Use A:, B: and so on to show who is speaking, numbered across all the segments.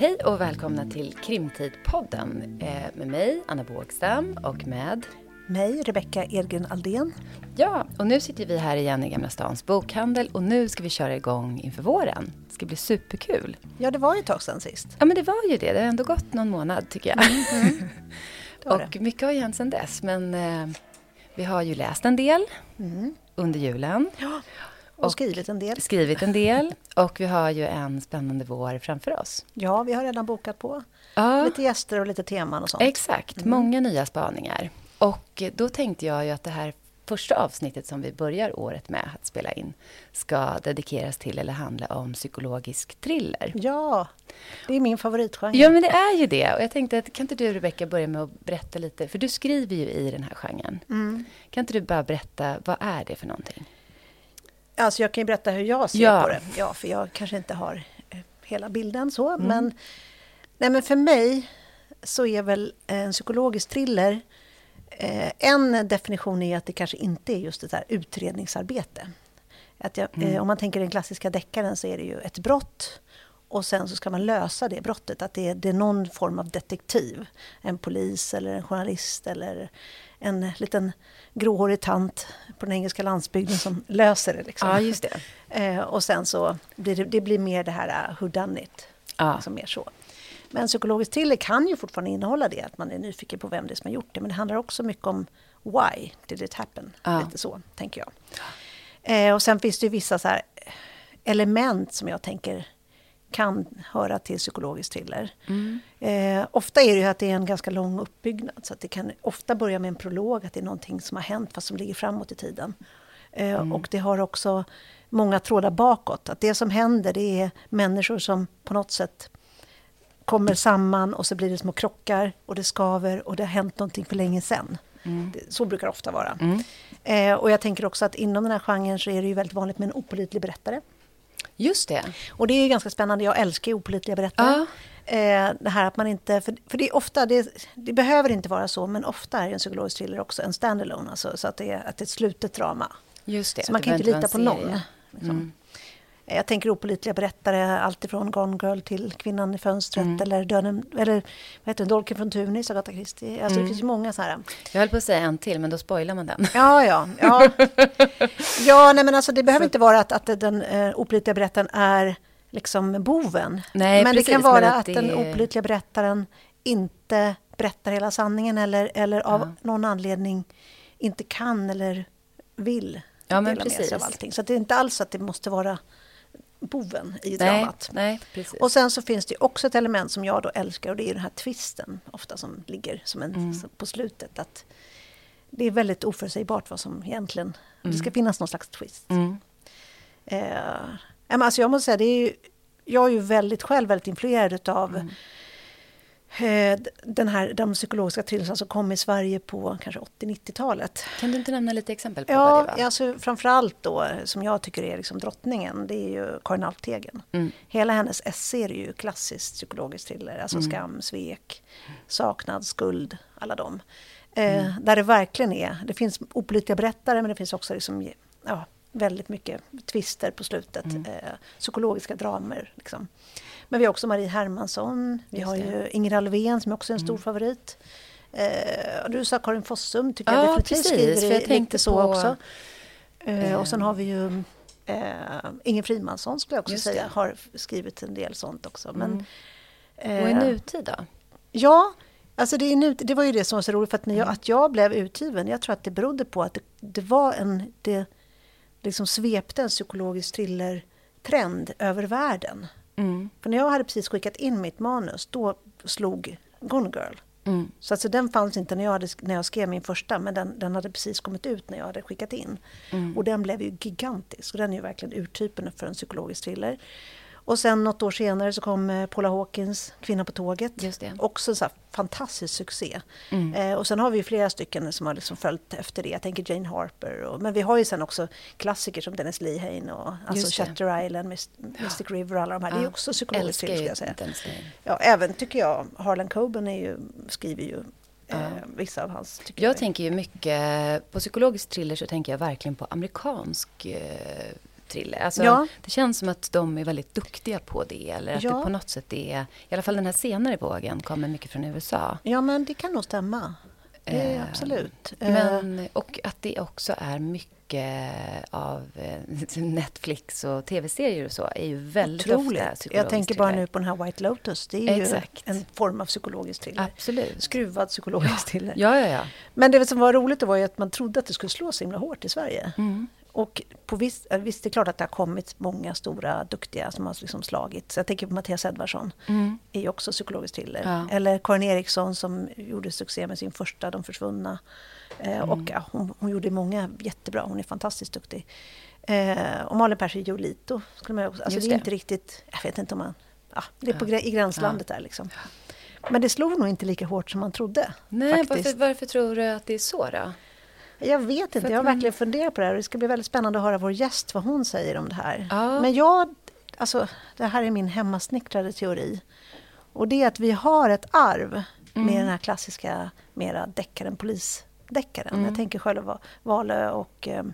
A: Hej och välkomna till Krimtidpodden eh, med mig, Anna Bågstam och med
B: mig, Rebecka Edgren Aldén.
A: Ja, och nu sitter vi här igen i Gamla Stans bokhandel och nu ska vi köra igång inför våren. Det ska bli superkul.
B: Ja, det var ju ett tag sedan sist.
A: Ja, men det var ju det. Det har ändå gått någon månad tycker jag. Mm, mm. och mycket har ju hänt sedan dess, men eh, vi har ju läst en del mm. under julen.
B: Ja. Och, skrivit en del.
A: Skrivit en del. Och vi har ju en spännande vår framför oss.
B: Ja, vi har redan bokat på. Ja. Lite gäster och lite teman och sånt.
A: Exakt, mm. många nya spaningar. Och då tänkte jag ju att det här första avsnittet som vi börjar året med att spela in ska dedikeras till eller handla om psykologisk thriller.
B: Ja, det är min favoritgenre.
A: Ja, men det är ju det. Och jag tänkte att kan inte du, Rebecka, börja med att berätta lite, för du skriver ju i den här genren. Mm. Kan inte du bara berätta, vad är det för någonting?
B: Alltså jag kan ju berätta hur jag ser ja. på det. Ja, för jag kanske inte har eh, hela bilden så. Mm. Men, nej, men för mig så är väl en psykologisk thriller eh, en definition är att det kanske inte är just ett här utredningsarbete. Att jag, mm. eh, om man tänker den klassiska deckaren så är det ju ett brott och sen så ska man lösa det brottet. Att det är, det är någon form av detektiv. En polis eller en journalist eller en liten gråhårig tant på den engelska landsbygden som löser det. Liksom.
A: Ja, just det.
B: Eh, och sen så blir det, det blir mer det här uh, who done it. Ja. Liksom mer så. Men psykologisk thriller kan ju fortfarande innehålla det, att man är nyfiken på vem det är som har gjort det. Men det handlar också mycket om why did it happen? Ja. Lite så, tänker jag. Eh, och sen finns det ju vissa så element som jag tänker kan höra till psykologisk thriller. Mm. Eh, ofta är det ju att det är en ganska lång uppbyggnad. Så att det kan ofta börja med en prolog, att det är någonting som har hänt fast som ligger framåt i tiden. Eh, mm. Och det har också många trådar bakåt. Att det som händer det är människor som på något sätt kommer samman och så blir det små krockar och det skaver och det har hänt någonting för länge sedan. Mm. Så brukar det ofta vara. Mm. Eh, och jag tänker också att inom den här genren så är det ju väldigt vanligt med en opolitlig berättare.
A: Just det.
B: Och det är ganska spännande. Jag älskar ju opolitliga berättare. Ja. Eh, det här att man inte... För, för det är ofta, det, det, behöver inte vara så, men ofta är en psykologisk thriller också en standalone. Alltså, så att det är, att det är ett slutet drama.
A: Just det.
B: Så man kan inte lita på någon. Liksom. Mm. Jag tänker opolitliga berättare, alltifrån Gone Girl till Kvinnan i fönstret mm. eller Döden, eller vad heter det, Dolken från Tunis, Agatha Christie. Alltså mm. det finns ju många så här.
A: Jag höll på att säga en till, men då spoilar man den.
B: Ja, ja. Ja, ja nej, men alltså det behöver så. inte vara att, att den uh, opolitliga berättaren är liksom boven.
A: Nej,
B: men
A: precis,
B: det kan vara att, att det... den opolitliga berättaren inte berättar hela sanningen eller, eller av ja. någon anledning inte kan eller vill
A: ja, dela precis. med sig
B: av allting. Så det är inte alls att det måste vara boven i
A: nej,
B: dramat.
A: Nej,
B: och sen så finns det också ett element som jag då älskar och det är den här twisten ofta som ligger som en, mm. på slutet. Att det är väldigt oförutsägbart vad som egentligen... Mm. Det ska finnas någon slags twist. Mm. Eh, alltså jag måste säga, det är ju, jag är ju väldigt själv väldigt influerad utav mm. Eh, den här, de psykologiska thrillrarna som kom i Sverige på kanske 80-90-talet.
A: Kan du inte nämna lite exempel på
B: ja,
A: vad det
B: var? Alltså, framförallt då, som jag tycker är liksom drottningen, det är ju Karin Alvtegen. Mm. Hela hennes essä är ju klassiskt psykologisk thriller, alltså mm. skam, svek, saknad, skuld, alla de. Eh, mm. Där det verkligen är, det finns opolitliga berättare men det finns också liksom, ja, väldigt mycket twister på slutet, mm. eh, psykologiska dramer. Liksom. Men vi har också Marie Hermansson, vi har ju Ingrid Alvén som också är en stor mm. favorit. Eh, du sa Karin Fossum, tycker ja, jag definitivt precis, skriver jag lite så på, också. Eh, och sen har vi ju eh, Ingen Frimansson skulle jag också säga, det. har skrivit en del sånt också. Men,
A: mm. och i nutid då?
B: Ja, Alltså det, är nu, det var ju det som var så roligt, för att, jag, mm. att jag blev utgiven, jag tror att det berodde på att det, det var en, det liksom svepte en psykologisk thriller-trend över världen. Mm. För när jag hade precis skickat in mitt manus, då slog Gone Girl. Mm. Så alltså den fanns inte när jag, hade, när jag skrev min första, men den, den hade precis kommit ut när jag hade skickat in. Mm. Och den blev ju gigantisk. Och den är ju verkligen urtypen för en psykologisk thriller. Och sen något år senare så kom eh, Paula Hawkins, Kvinna på tåget.
A: Just det.
B: Också så fantastisk succé. Mm. Eh, och sen har vi flera stycken som har liksom följt efter det. Jag tänker Jane Harper. Och, men vi har ju sen också klassiker som Dennis Lehane och alltså Shutter Island, Mystic ja. River och alla de här. Ja. Det är också psykologiskt film, ska jag säga. Ja, även tycker jag, Harlan Coben är ju, skriver ju Ja. Eh, vissa av hans.
A: Jag, jag tänker ju mycket, på psykologisk thriller så tänker jag verkligen på amerikansk eh, thriller. Alltså, ja. Det känns som att de är väldigt duktiga på det. Eller att ja. det på något sätt är, i alla fall den här senare vågen, kommer mycket från USA.
B: Ja, men det kan nog stämma. Eh, absolut.
A: Men, och att det också är mycket av eh, Netflix och tv-serier och så är ju väldigt Otroligt. ofta
B: Jag tänker bara nu på den här White Lotus. Det är Exakt. ju en form av psykologisk thriller.
A: Absolut.
B: Skruvad psykologisk thriller.
A: Ja, ja, ja.
B: Men det som var roligt var ju att man trodde att det skulle slå så himla hårt i Sverige. Mm. Och på viss, visst, det är klart att det har kommit många stora duktiga som har liksom slagit. Så jag tänker på Mattias Edvardsson, mm. är ju också psykologisk thriller. Ja. Eller Karin Eriksson som gjorde succé med sin första De försvunna. Eh, mm. Och ja, hon, hon, gjorde många jättebra, hon är fantastiskt duktig. Eh, och Malin Persson Jolito, skulle man också, alltså det är inte riktigt, jag vet inte om man, ja, det är på, i gränslandet där liksom. Men det slog nog inte lika hårt som man trodde.
A: Nej, varför, varför tror du att det är så då?
B: Jag vet inte, jag har verkligen funderat på det här. Det ska bli väldigt spännande att höra vår gäst, vad hon säger om det här. Ja. Men jag, alltså, det här är min hemmasnickrade teori. Och det är att vi har ett arv mm. med den här klassiska mera deckaren, polisdeckaren. Mm. Jag tänker själv Valö och um,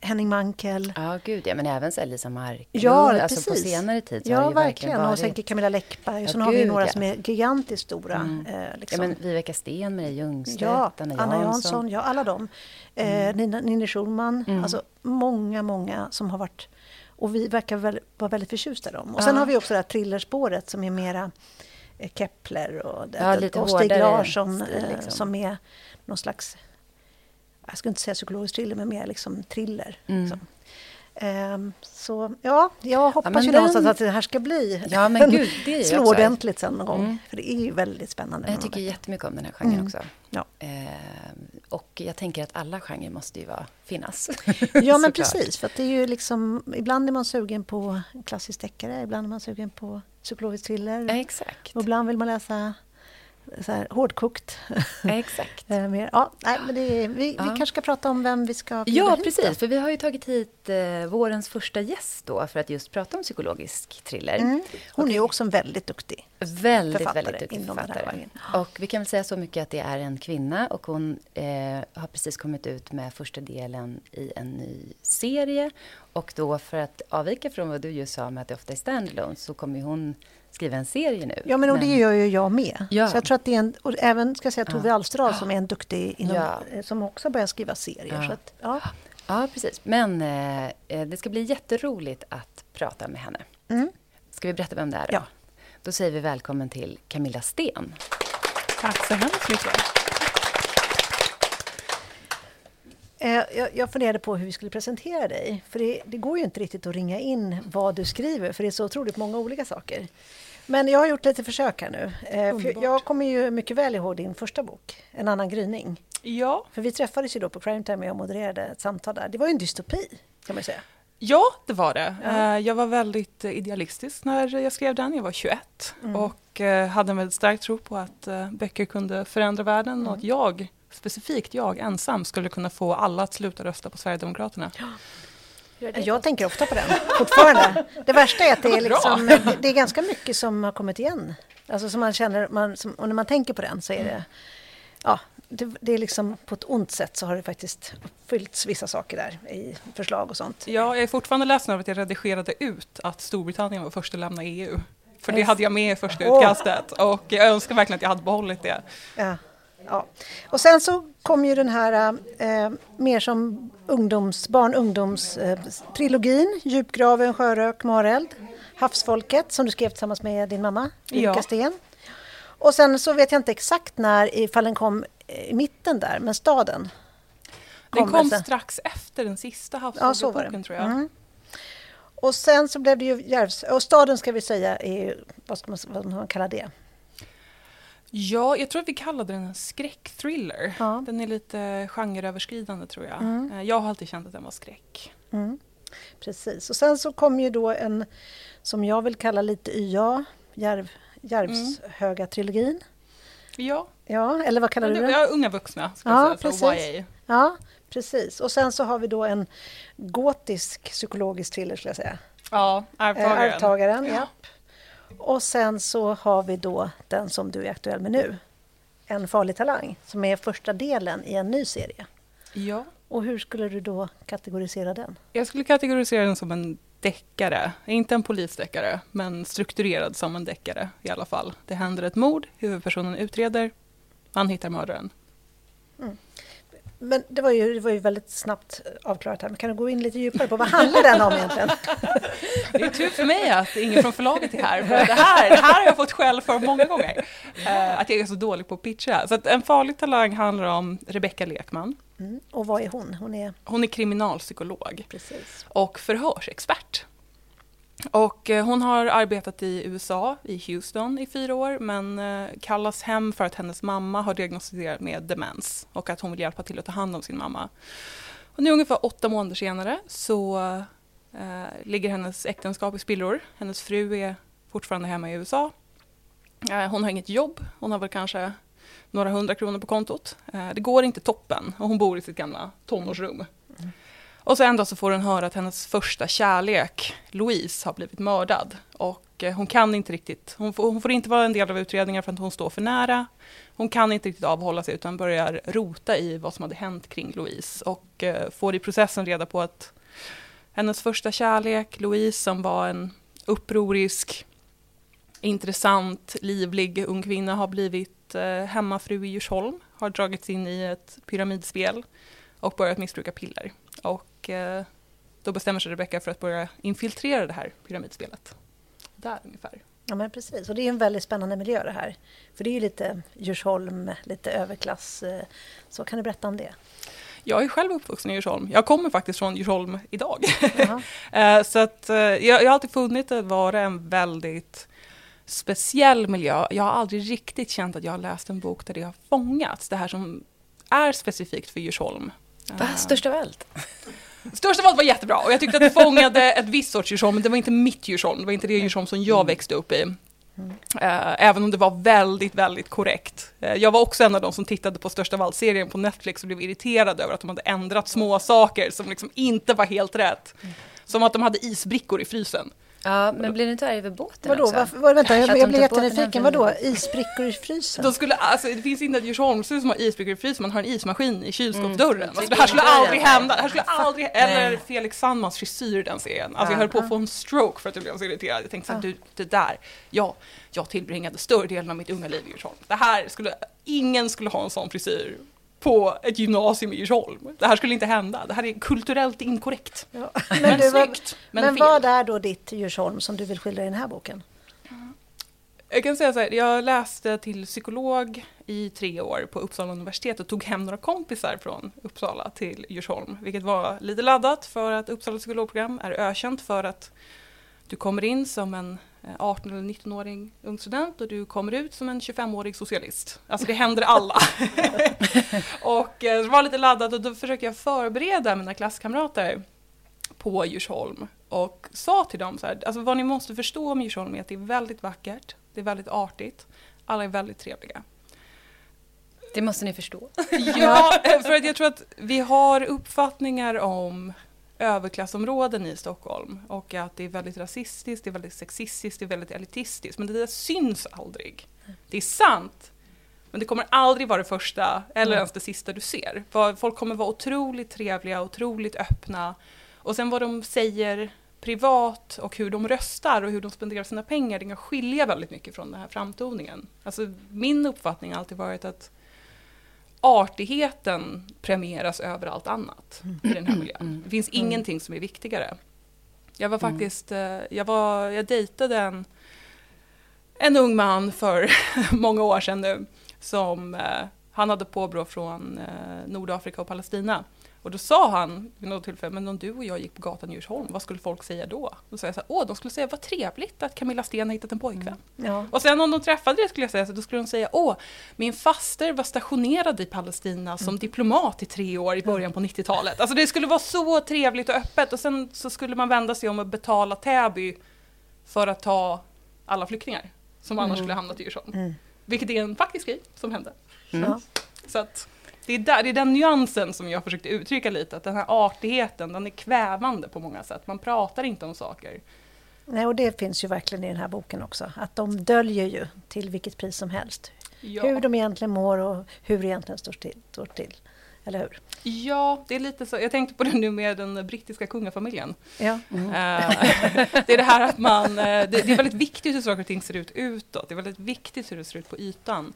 B: Henning Mankel.
A: Ja, gud ja. Men även så Elisa Marklund.
B: Ja,
A: alltså precis. på senare tid
B: Ja, har verkligen. verkligen varit... Och sen Camilla Läckberg. Ja, sen har vi några ja. som är gigantiskt stora. Mm.
A: Eh, liksom. Ja, men Viveka Sten, Marie Ljungstedt, ja, Anna, Anna Jansson.
B: Ja, alla dem. Eh, mm. Nina, Ninni Schulman. Mm. Alltså många, många som har varit... Och vi verkar väl, vara väldigt förtjusta i dem. Och sen har vi också det här thrillerspåret som är mera eh, Kepler och, ja, lite och Stig Larsson stil, liksom. som är någon slags jag skulle inte säga psykologisk thriller, men mer liksom thriller. Mm. Liksom. Um, så ja, jag hoppas ja, ju den... någonstans att det här ska bli
A: ja, men gud, det
B: slå ordentligt sen någon gång. Mm. För det är ju väldigt spännande.
A: Jag tycker jättemycket om den här genren mm. också. Ja. Uh, och jag tänker att alla genrer måste ju vara, finnas.
B: ja, men precis. För det är ju liksom, ibland är man sugen på klassisk deckare, ibland är man sugen på psykologisk thriller.
A: Ja, exakt.
B: Och ibland vill man läsa så här, hårdkokt.
A: Exakt.
B: Eh, mer. Ja, nej, men är, vi, ja. vi kanske ska prata om vem vi ska
A: Ja, hit precis. Då. För vi har ju tagit hit eh, vårens första gäst då för att just prata om psykologisk thriller. Mm.
B: Hon och, är ju också en väldigt duktig
A: väldigt, författare. Väldigt duktig författare. Och vi kan väl säga så mycket att det är en kvinna och hon eh, har precis kommit ut med första delen i en ny serie. Och då för att avvika från vad du just sa med att det ofta är standalone så kommer hon skriva en serie nu.
B: Ja, men, och det gör ju jag med. Ja. Så jag tror att det är en, och även ska jag säga Tove ja. Alsterdal som är en duktig inom, ja. Eh, som också börjar skriva serier. Ja, så att, ja.
A: ja precis. Men eh, eh, det ska bli jätteroligt att prata med henne. Mm. Ska vi berätta vem det är? Då? Ja. Då säger vi välkommen till Camilla Sten.
C: Tack så hemskt mycket.
B: Eh, jag, jag funderade på hur vi skulle presentera dig. För det, det, går ju inte riktigt att ringa in vad du skriver, för det är så otroligt många olika saker. Men jag har gjort lite försök här nu. Eh, jag kommer ju mycket väl ihåg din första bok, En annan gryning.
C: Ja.
B: För vi träffades ju då på Crime Time och jag modererade ett samtal där. Det var ju en dystopi, kan man säga.
C: Ja, det var det. Ja. Eh, jag var väldigt idealistisk när jag skrev den. Jag var 21 mm. och hade en väldigt stark tro på att böcker kunde förändra världen mm. och att jag specifikt jag ensam skulle kunna få alla att sluta rösta på Sverigedemokraterna. Ja.
B: Jag tänker ofta på den fortfarande. Det värsta är att det är, liksom, det är ganska mycket som har kommit igen. Alltså som man känner, man, som, och när man tänker på den så är det... Ja, det, det, är liksom på ett ont sätt så har det faktiskt uppfyllts vissa saker där i förslag och sånt.
C: Ja, jag är fortfarande ledsen över att jag redigerade ut att Storbritannien var först att lämna EU. För det hade jag med i första utkastet och jag önskar verkligen att jag hade behållit det.
B: Ja. Ja. Och sen så kom ju den här eh, mer som ungdoms, barn ungdoms eh, Djupgraven, Sjörök, Mareld, Havsfolket som du skrev tillsammans med din mamma, Erika ja. Sten. Och sen så vet jag inte exakt när, ifall den kom i mitten där, men staden.
C: Den kom sen. strax efter den sista havsfågelboken ja, tror jag. Mm.
B: Och sen så blev det ju Järvs... Och staden ska vi säga är, vad ska man, vad man kalla det?
C: Ja, jag tror att vi kallade den en skräckthriller. Ja. Den är lite genreöverskridande tror jag. Mm. Eh, jag har alltid känt att den var skräck.
B: Mm. Precis, och sen så kom ju då en som jag vill kalla lite YA, Järv, Järvshöga-trilogin. Mm.
C: Ja.
B: ja, eller vad kallar du
C: den? Ja, unga vuxna, ska ja, jag säga, precis. YA.
B: Ja, precis. Och sen så har vi då en gotisk psykologisk thriller, skulle jag säga.
C: Ja, Arvtagaren.
B: Eh, Arvtagaren, ja. Och sen så har vi då den som du är aktuell med nu. En farlig talang, som är första delen i en ny serie.
C: Ja.
B: Och hur skulle du då kategorisera den?
C: Jag skulle kategorisera den som en deckare. Inte en polisdeckare, men strukturerad som en deckare i alla fall. Det händer ett mord, huvudpersonen utreder, man hittar mördaren.
B: Mm. Men det var, ju, det var ju väldigt snabbt avklarat här, men kan du gå in lite djupare på vad handlar den om egentligen?
C: Det är tur för mig att ingen från förlaget är här, för det här, det här har jag fått skäll för många gånger. Uh, att jag är så dålig på att pitcha. Så att En farlig talang handlar om Rebecka Lekman.
B: Mm. Och vad är hon? Hon är,
C: hon är kriminalpsykolog
B: Precis.
C: och förhörsexpert. Och eh, hon har arbetat i USA, i Houston, i fyra år men eh, kallas hem för att hennes mamma har diagnostiserat med demens och att hon vill hjälpa till att ta hand om sin mamma. Och nu ungefär åtta månader senare så eh, ligger hennes äktenskap i spillror. Hennes fru är fortfarande hemma i USA. Eh, hon har inget jobb, hon har väl kanske några hundra kronor på kontot. Eh, det går inte toppen och hon bor i sitt gamla tonårsrum. Mm. Och så en dag så får hon höra att hennes första kärlek, Louise, har blivit mördad. Och eh, hon kan inte riktigt, hon får, hon får inte vara en del av utredningen för att hon står för nära. Hon kan inte riktigt avhålla sig utan börjar rota i vad som hade hänt kring Louise. Och eh, får i processen reda på att hennes första kärlek, Louise, som var en upprorisk, intressant, livlig ung kvinna, har blivit eh, hemmafru i Djursholm. Har dragits in i ett pyramidspel och börjat missbruka piller. Och Eh, då bestämmer sig Rebecca för att börja infiltrera det här pyramidspelet. Där ungefär.
B: Ja men precis, och det är en väldigt spännande miljö det här. För det är ju lite Djursholm, lite överklass. Eh, så kan du berätta om det?
C: Jag är själv uppvuxen i Djursholm. Jag kommer faktiskt från Djursholm idag. Eh, så att, jag, jag har alltid funnit det vara en väldigt speciell miljö. Jag har aldrig riktigt känt att jag har läst en bok där det har fångats. Det här som är specifikt för Djursholm.
A: Va? Störst av allt?
C: Största valet var jättebra och jag tyckte att det fångade ett visst sorts Djursholm, men det var inte mitt Djursholm, det var inte det Djursholm som jag mm. växte upp i. Mm. även om det var väldigt, väldigt korrekt. Uh, jag var också en av de som tittade på Största valt-serien på Netflix och blev irriterad över att de hade ändrat små saker som liksom inte var helt rätt. Mm. Som att de hade isbrickor i frysen.
A: Ja, men blir du inte arg över båten
B: Vadå?
A: också?
B: Varför, var, vänta, jag, jag blir jättenyfiken. Vadå? Isbrickor i frysen?
C: De skulle, alltså, det finns inte ett Djursholmshus som har isbrickor i frysen. Man har en ismaskin i kylskåpsdörren. Mm. Alltså, det här skulle aldrig hända. Det här skulle aldrig, eller Felix Sandmans frisyr den serien. Alltså, jag höll på att få en stroke för att jag blev så irriterad. Jag tänkte så här, du, det där. Ja, jag tillbringade större delen av mitt unga liv i Djursholm. Det här skulle, ingen skulle ha en sån frisyr på ett gymnasium i Djursholm. Det här skulle inte hända. Det här är kulturellt inkorrekt. Ja.
B: Men, men, du, snyggt, men, men vad är då ditt Djursholm som du vill skildra i den här boken?
C: Jag kan säga så här, jag läste till psykolog i tre år på Uppsala universitet och tog hem några kompisar från Uppsala till Djursholm, vilket var lite laddat för att Uppsala psykologprogram är ökänt för att du kommer in som en 18 eller 19-åring ung student och du kommer ut som en 25-årig socialist. Alltså det händer alla. och eh, det var lite laddat och då försökte jag förbereda mina klasskamrater på Djursholm och sa till dem så här, alltså vad ni måste förstå om Djursholm är att det är väldigt vackert, det är väldigt artigt, alla är väldigt trevliga.
A: Det måste ni förstå.
C: ja, för att jag tror att vi har uppfattningar om överklassområden i Stockholm och att det är väldigt rasistiskt, det är väldigt sexistiskt, det är väldigt elitistiskt. Men det där syns aldrig. Det är sant, men det kommer aldrig vara det första eller mm. ens det sista du ser. Folk kommer vara otroligt trevliga, otroligt öppna. Och sen vad de säger privat och hur de röstar och hur de spenderar sina pengar, det kan skilja väldigt mycket från den här framtoningen. Alltså min uppfattning har alltid varit att artigheten premieras över allt annat mm. i den här miljön. Mm. Det finns mm. ingenting som är viktigare. Jag var mm. faktiskt, eh, jag, var, jag dejtade en, en ung man för många år sedan nu som, eh, han hade påbrå från eh, Nordafrika och Palestina. Och då sa han vid något tillfälle, men om du och jag gick på gatan i Djursholm, vad skulle folk säga då? Då sa jag så här, åh, de skulle säga vad trevligt att Camilla Sten har hittat en pojkvän. Mm. Ja. Och sen om de träffade det skulle jag säga, så då skulle de säga, åh, min faster var stationerad i Palestina som mm. diplomat i tre år i början på 90-talet. Alltså det skulle vara så trevligt och öppet och sen så skulle man vända sig om och betala Täby för att ta alla flyktingar som annars mm. skulle hamnat i Djursholm. Mm. Vilket är en faktisk grej som hände. Mm. Så att, det är, där, det är den nyansen som jag försökte uttrycka lite, att den här artigheten, den är kvävande på många sätt. Man pratar inte om saker.
B: Nej, och det finns ju verkligen i den här boken också, att de döljer ju till vilket pris som helst. Ja. Hur de egentligen mår och hur det egentligen står till. Står till. Eller hur?
C: Ja, det är lite så. Jag tänkte på det nu med den brittiska kungafamiljen.
B: Ja. Mm.
C: det är det här att man... det, det, är väldigt viktigt hur saker och ting ser ut utåt. Det är väldigt viktigt hur det ser ut på ytan.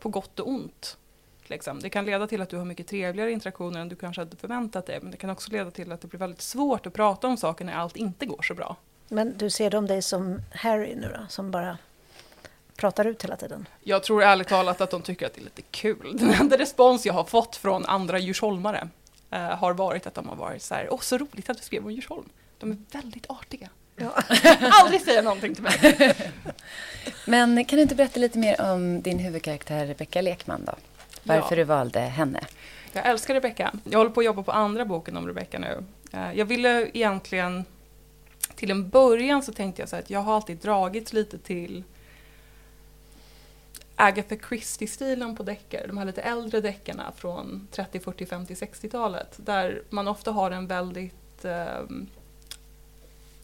C: på gott och ont. Liksom. Det kan leda till att du har mycket trevligare interaktioner än du kanske hade förväntat dig. Men det kan också leda till att det blir väldigt svårt att prata om saker när allt inte går så bra.
B: Men du ser de dig som Harry nu då, som bara pratar ut hela tiden?
C: Jag tror ärligt talat att de tycker att det är lite kul. Den enda respons jag har fått från andra Djursholmare eh, har varit att de har varit så här, åh så roligt att du skrev om Djursholm. De är väldigt artiga. Ja. Aldrig säga någonting till mig.
A: Men kan du inte berätta lite mer om din huvudkaraktär Rebecka Lekman då? Varför ja. du valde henne?
C: Jag älskar Rebecka. Jag håller på att jobba på andra boken om Rebecka nu. Eh, jag ville egentligen... Till en början så tänkte jag så att jag har alltid dragits lite till Agatha Christie-stilen på deckare, de här lite äldre deckarna från 30, 40, 50, 60-talet. Där man ofta har en väldigt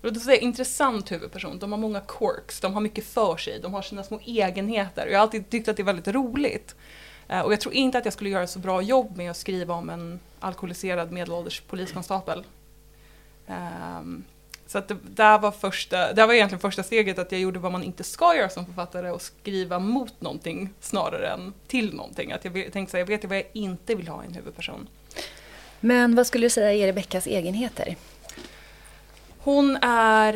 C: låt säga, intressant huvudperson. De har många quirks, de har mycket för sig, de har sina små egenheter. Jag har alltid tyckt att det är väldigt roligt. Eh, och jag tror inte att jag skulle göra så bra jobb med att skriva om en alkoholiserad medelålders poliskonstapel. Um, så att det, där var första, det var egentligen första steget att jag gjorde vad man inte ska göra som författare och skriva mot någonting snarare än till någonting. Att jag tänkte så jag vet vad jag inte vill ha i en huvudperson.
A: Men vad skulle du säga är Rebeckas egenheter?
C: Hon är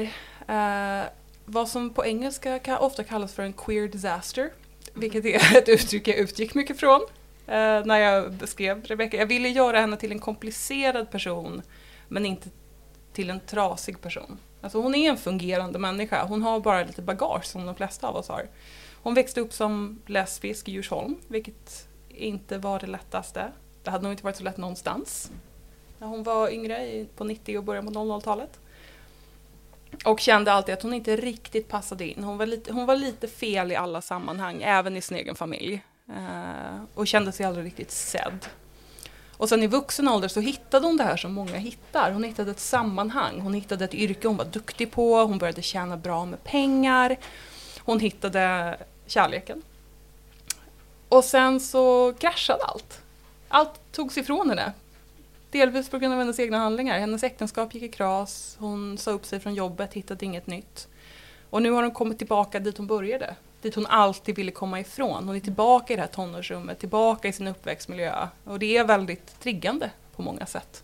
C: eh, vad som på engelska ofta kallas för en queer disaster vilket är ett uttryck jag utgick mycket från eh, när jag beskrev Rebecca. Jag ville göra henne till en komplicerad person men inte till en trasig person. Alltså hon är en fungerande människa, hon har bara lite bagage som de flesta av oss har. Hon växte upp som lesbisk i Djursholm, vilket inte var det lättaste. Det hade nog inte varit så lätt någonstans när hon var yngre på 90 och början på 00-talet. Och kände alltid att hon inte riktigt passade in. Hon var lite, hon var lite fel i alla sammanhang, även i sin egen familj. Uh, och kände sig aldrig riktigt sedd. Och sen i vuxen ålder så hittade hon det här som många hittar. Hon hittade ett sammanhang, hon hittade ett yrke hon var duktig på, hon började tjäna bra med pengar. Hon hittade kärleken. Och sen så kraschade allt. Allt togs ifrån henne Delvis på grund av hennes egna handlingar. Hennes äktenskap gick i kras, hon sa upp sig från jobbet, hittade inget nytt. Och nu har hon kommit tillbaka dit hon började. Dit hon alltid ville komma ifrån. Hon är tillbaka i det här tonårsrummet, tillbaka i sin uppväxtmiljö. Och det är väldigt triggande på många sätt.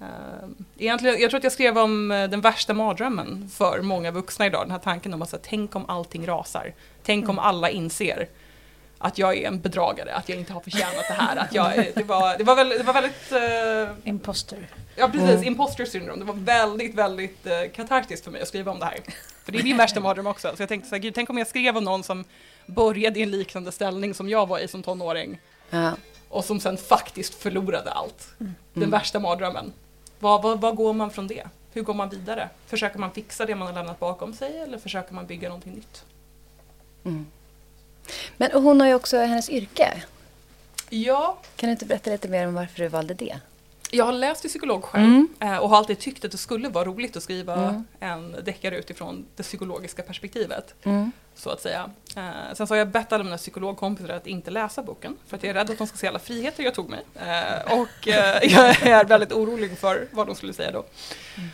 C: Ehm, egentligen, jag tror att jag skrev om eh, den värsta mardrömmen för många vuxna idag. Den här tanken om att tänk om allting rasar. Tänk om mm. alla inser att jag är en bedragare, att jag inte har förtjänat det här. Att jag, det, var, det, var väl, det var väldigt... Uh,
B: imposter.
C: Ja precis, mm. imposter syndrome. Det var väldigt, väldigt uh, katartiskt för mig att skriva om det här. För det är min värsta mardröm också. Så jag tänkte så här, gud, tänk om jag skrev om någon som började i en liknande ställning som jag var i som tonåring. Ja. Och som sen faktiskt förlorade allt. Mm. Den mm. värsta mardrömmen. Vad, vad, vad går man från det? Hur går man vidare? Försöker man fixa det man har lämnat bakom sig eller försöker man bygga någonting nytt?
A: Mm. Men hon har ju också hennes yrke.
C: Ja.
A: Kan du inte berätta lite mer om varför du valde det?
C: Jag har läst till psykolog själv mm. Eh, och har alltid tyckt att det skulle vara roligt att skriva mm. en deckare utifrån det psykologiska perspektivet. Mm. Så att säga. Eh, sen så har jag bett alla mina psykologkompisar att inte läsa boken för att jag är rädd att de ska se alla friheter jag tog mig. Eh, och jag är väldigt orolig för vad de skulle säga då. Mm.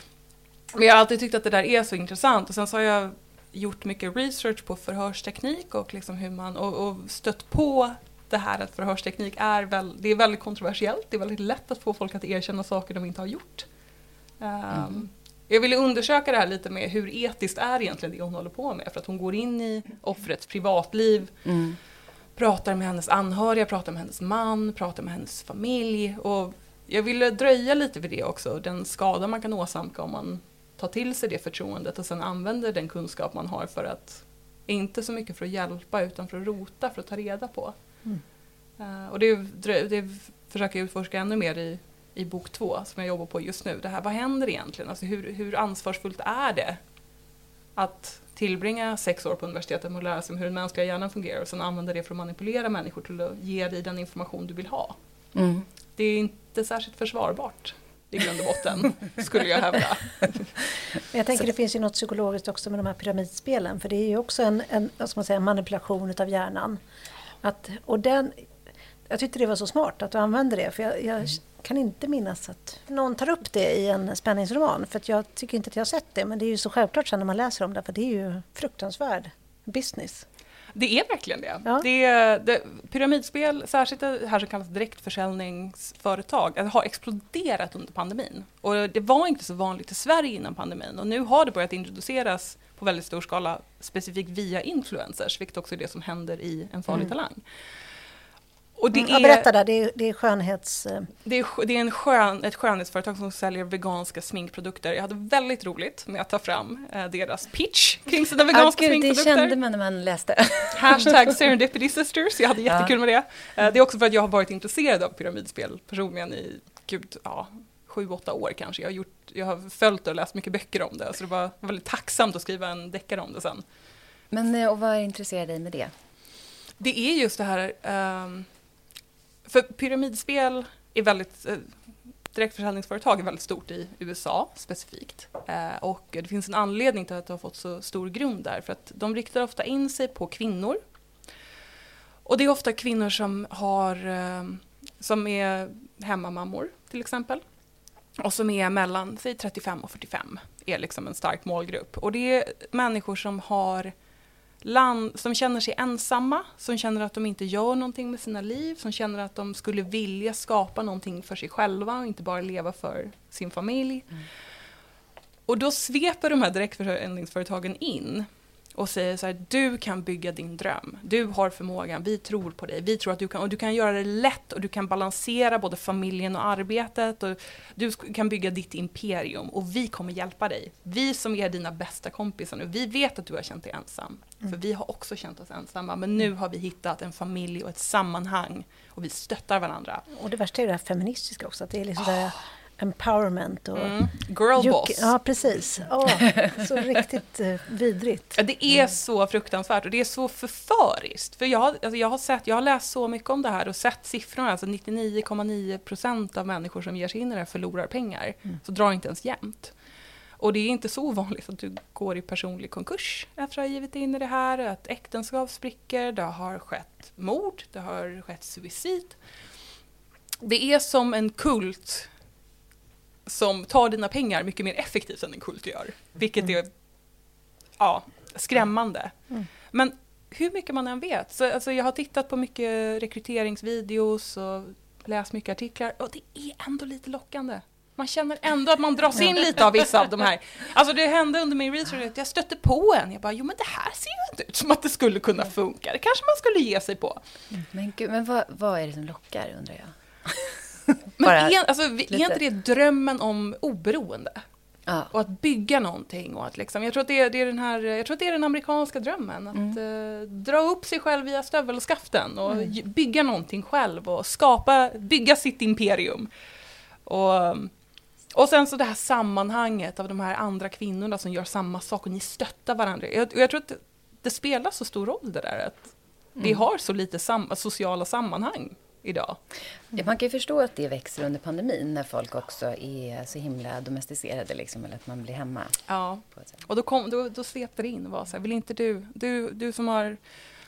C: Men jag har alltid tyckt att det där är så intressant och sen så har jag gjort mycket research på förhörsteknik och, liksom hur man, och, och stött på det här att förhörsteknik är, väl, det är väldigt kontroversiellt. Det är väldigt lätt att få folk att erkänna saker de inte har gjort. Um, mm. Jag ville undersöka det här lite med hur etiskt är egentligen det hon håller på med. För att hon går in i offrets privatliv, mm. pratar med hennes anhöriga, pratar med hennes man, pratar med hennes familj. Och jag ville dröja lite vid det också, den skada man kan åsamka om man ta till sig det förtroendet och sen använder den kunskap man har för att, inte så mycket för att hjälpa utan för att rota, för att ta reda på. Mm. Uh, och det, det försöker jag utforska ännu mer i, i bok två som jag jobbar på just nu. Det här, vad händer egentligen? Alltså hur, hur ansvarsfullt är det att tillbringa sex år på universitetet med att lära sig hur den mänskliga hjärnan fungerar och sen använda det för att manipulera människor till att ge dig den information du vill ha. Mm. Det är inte särskilt försvarbart i grund och botten, skulle jag hävda.
B: jag tänker det finns ju något psykologiskt också med de här pyramidspelen, för det är ju också en, en, vad ska man säga, manipulation utav hjärnan. Att, och den, jag tyckte det var så smart att du använde det. För jag, jag mm. kan inte minnas att någon tar upp det i en spänningsroman. För jag tycker inte att jag har sett det. Men det är ju så självklart sen när man läser om det. För det är ju fruktansvärd business.
C: Det är verkligen det. Ja. det, det pyramidspel, särskilt det här som kallas direktförsäljningsföretag, har exploderat under pandemin. Och det var inte så vanligt i Sverige innan pandemin och nu har det börjat introduceras på väldigt stor skala specifikt via influencers, vilket också är det som händer i En farlig mm. talang.
B: Och det mm, är, berätta där, det är, det är skönhets... Eh,
C: det är, det är en skön, ett skönhetsföretag som säljer veganska sminkprodukter. Jag hade väldigt roligt med att ta fram eh, deras pitch kring sina veganska ah, gud, sminkprodukter.
A: Det kände man när man läste.
C: Hashtag Serendipity Sisters, jag hade jättekul med det. Eh, det är också för att jag har varit intresserad av pyramidspel personligen i, gud, ja, sju, åtta år kanske. Jag har, gjort, jag har följt och läst mycket böcker om det, så det var väldigt tacksamt att skriva en deckare om det sen.
A: Men eh, och vad intresserar dig med det?
C: Det är just det här um, för pyramidspel är väldigt eh, direktförsäljningsföretag är väldigt stort i USA specifikt. Eh, och det finns en anledning till att det har fått så stor grund där. För att de riktar ofta in sig på kvinnor. Och det är ofta kvinnor som, har, eh, som är hemmamammor till exempel. Och som är mellan säg 35 och 45 är liksom en stark målgrupp. Och det är människor som har land, som känner sig ensamma, som känner att de inte gör någonting med sina liv, som känner att de skulle vilja skapa någonting för sig själva och inte bara leva för sin familj. Mm. Och då sveper de här direktförsäljningsföretagen in och säger så här, du kan bygga din dröm. Du har förmågan, vi tror på dig. Vi tror att du kan, och du kan göra det lätt och du kan balansera både familjen och arbetet. Och du kan bygga ditt imperium och vi kommer hjälpa dig. Vi som är dina bästa kompisar nu, vi vet att du har känt dig ensam. Mm. För vi har också känt oss ensamma, men nu har vi hittat en familj och ett sammanhang och vi stöttar varandra.
B: Och det värsta är det här feministiska också, att det är liksom oh. där empowerment och... Mm.
C: Girlboss.
B: Ja, precis. Oh, så riktigt eh, vidrigt.
C: Ja, det är mm. så fruktansvärt och det är så förföriskt. För jag har, alltså jag, har sett, jag har läst så mycket om det här och sett siffrorna. Alltså 99,9 procent av människor som ger sig in i det här förlorar pengar. Mm. Så drar inte ens jämnt. Och det är inte så vanligt att du går i personlig konkurs efter att ha givit in i det här. Att äktenskap spricker, det har skett mord, det har skett suicid. Det är som en kult som tar dina pengar mycket mer effektivt än en kult gör. Vilket mm. är ja, skrämmande. Mm. Men hur mycket man än vet, så, alltså, jag har tittat på mycket rekryteringsvideos och läst mycket artiklar och det är ändå lite lockande. Man känner ändå att man dras in lite av vissa av de här. Alltså det hände under min research att jag stötte på en. Jag bara, jo men det här ser ju inte ut som att det skulle kunna funka. Det kanske man skulle ge sig på.
A: Men gud, men vad, vad är det som lockar undrar jag?
C: Men är, alltså, är inte det drömmen om oberoende? Ja. Och att bygga någonting. Och att liksom, jag, tror att det är, det är den här, jag tror att det är den amerikanska drömmen. Att mm. uh, dra upp sig själv via stövelskaften och mm. bygga någonting själv och skapa, bygga sitt imperium. Och, och sen så det här sammanhanget av de här andra kvinnorna som gör samma sak och ni stöttar varandra. Jag, jag tror att det, det, spelar så stor roll det där att mm. vi har så lite sam sociala sammanhang idag.
A: Ja, man kan ju förstå att det växer under pandemin när folk också är så himla domesticerade, liksom, eller att man blir hemma.
C: Ja, och då, kom, då, då svepte det in och var så här, vill inte du, du, du som har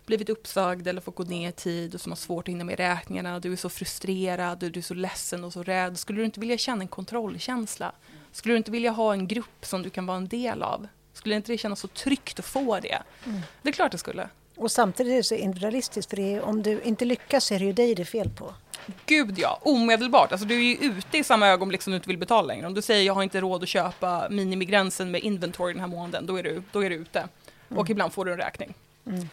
C: blivit uppsagd eller fått gå ner i tid och som har svårt att hinna med räkningarna, du är så frustrerad, du är så ledsen och så rädd. Skulle du inte vilja känna en kontrollkänsla? Skulle du inte vilja ha en grupp som du kan vara en del av? Skulle inte det kännas så tryggt att få det? Mm. Det är klart det skulle.
B: Och samtidigt är det så individualistiskt för är, om du inte lyckas så är det ju dig det är fel på.
C: Gud ja, omedelbart. Alltså, du är ju ute i samma ögonblick som du inte vill betala längre. Om du säger jag har inte råd att köpa minimigränsen med inventory den här månaden, då är du, då är du ute. Mm. Och ibland får du en räkning. Mm.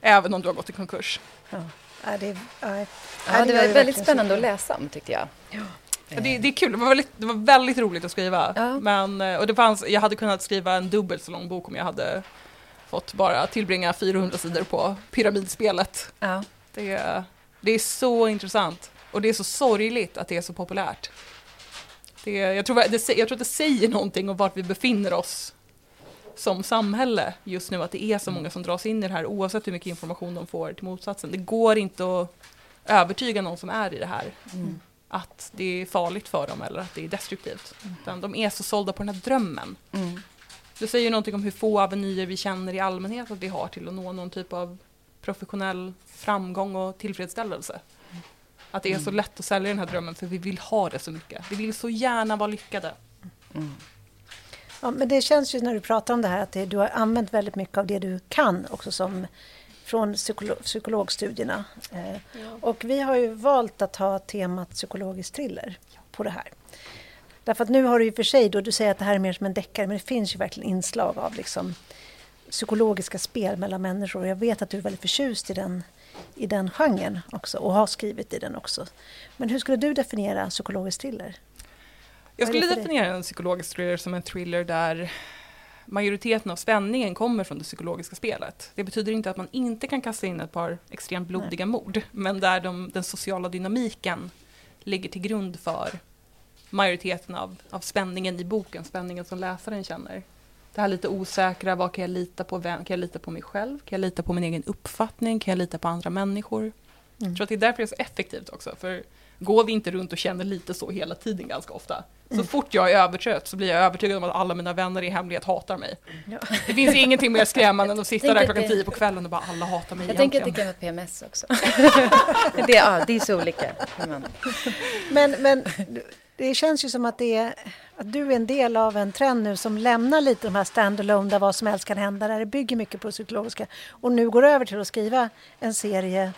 C: Även om du har gått i konkurs.
B: Ja, ja det, ja,
A: ja, det var väldigt spännande att läsa om tyckte jag. Ja.
C: Det, det, är kul, det var, väldigt, det var väldigt roligt att skriva. Ja. Men, och det fanns, jag hade kunnat skriva en dubbelt så lång bok om jag hade fått bara tillbringa 400 sidor på pyramidspelet. Ja. Det, det är så intressant och det är så sorgligt att det är så populärt. Det, jag, tror, det, jag tror att det säger någonting om vart vi befinner oss som samhälle just nu, att det är så många som dras in i det här oavsett hur mycket information de får till motsatsen. Det går inte att övertyga någon som är i det här mm. att det är farligt för dem eller att det är destruktivt. Mm. de är så sålda på den här drömmen. Mm. Det säger någonting om hur få avenyer vi känner i allmänhet att vi har till att nå någon typ av professionell framgång och tillfredsställelse. Att det är så lätt att sälja den här drömmen för vi vill ha det så mycket. Vi vill så gärna vara lyckade. Mm.
B: Ja, men det känns ju när du pratar om det här att det, du har använt väldigt mycket av det du kan också som från psykolog, psykologstudierna. Eh, ja. Och vi har ju valt att ha temat psykologisk thriller på det här. Därför att nu har du ju för sig då, du säger att det här är mer som en deckare, men det finns ju verkligen inslag av liksom psykologiska spel mellan människor. Jag vet att du är väldigt förtjust i den, i den genren också och har skrivit i den också. Men hur skulle du definiera psykologisk thriller?
C: Jag skulle definiera en psykologisk thriller som en thriller där majoriteten av spänningen kommer från det psykologiska spelet. Det betyder inte att man inte kan kasta in ett par extremt blodiga Nej. mord, men där de, den sociala dynamiken ligger till grund för majoriteten av, av spänningen i boken, spänningen som läsaren känner. Det här lite osäkra, vad kan jag lita på? Vem, kan jag lita på mig själv? Kan jag lita på min egen uppfattning? Kan jag lita på andra människor? Mm. Jag tror att det är därför det är så effektivt också, för går vi inte runt och känner lite så hela tiden ganska ofta. Så mm. fort jag är övertrött så blir jag övertygad om att alla mina vänner i hemlighet hatar mig. Ja. Det finns ingenting mer skrämmande än att sitta där klockan tio på kvällen och bara alla hatar mig
A: Jag egentligen. tänker att det kan vara PMS också. det, ja, det är så olika.
B: Men, men det känns ju som att, det är, att du är en del av en trend nu som lämnar lite de här standalone där vad som helst kan hända, där det bygger mycket på psykologiska och nu går över till att skriva en serie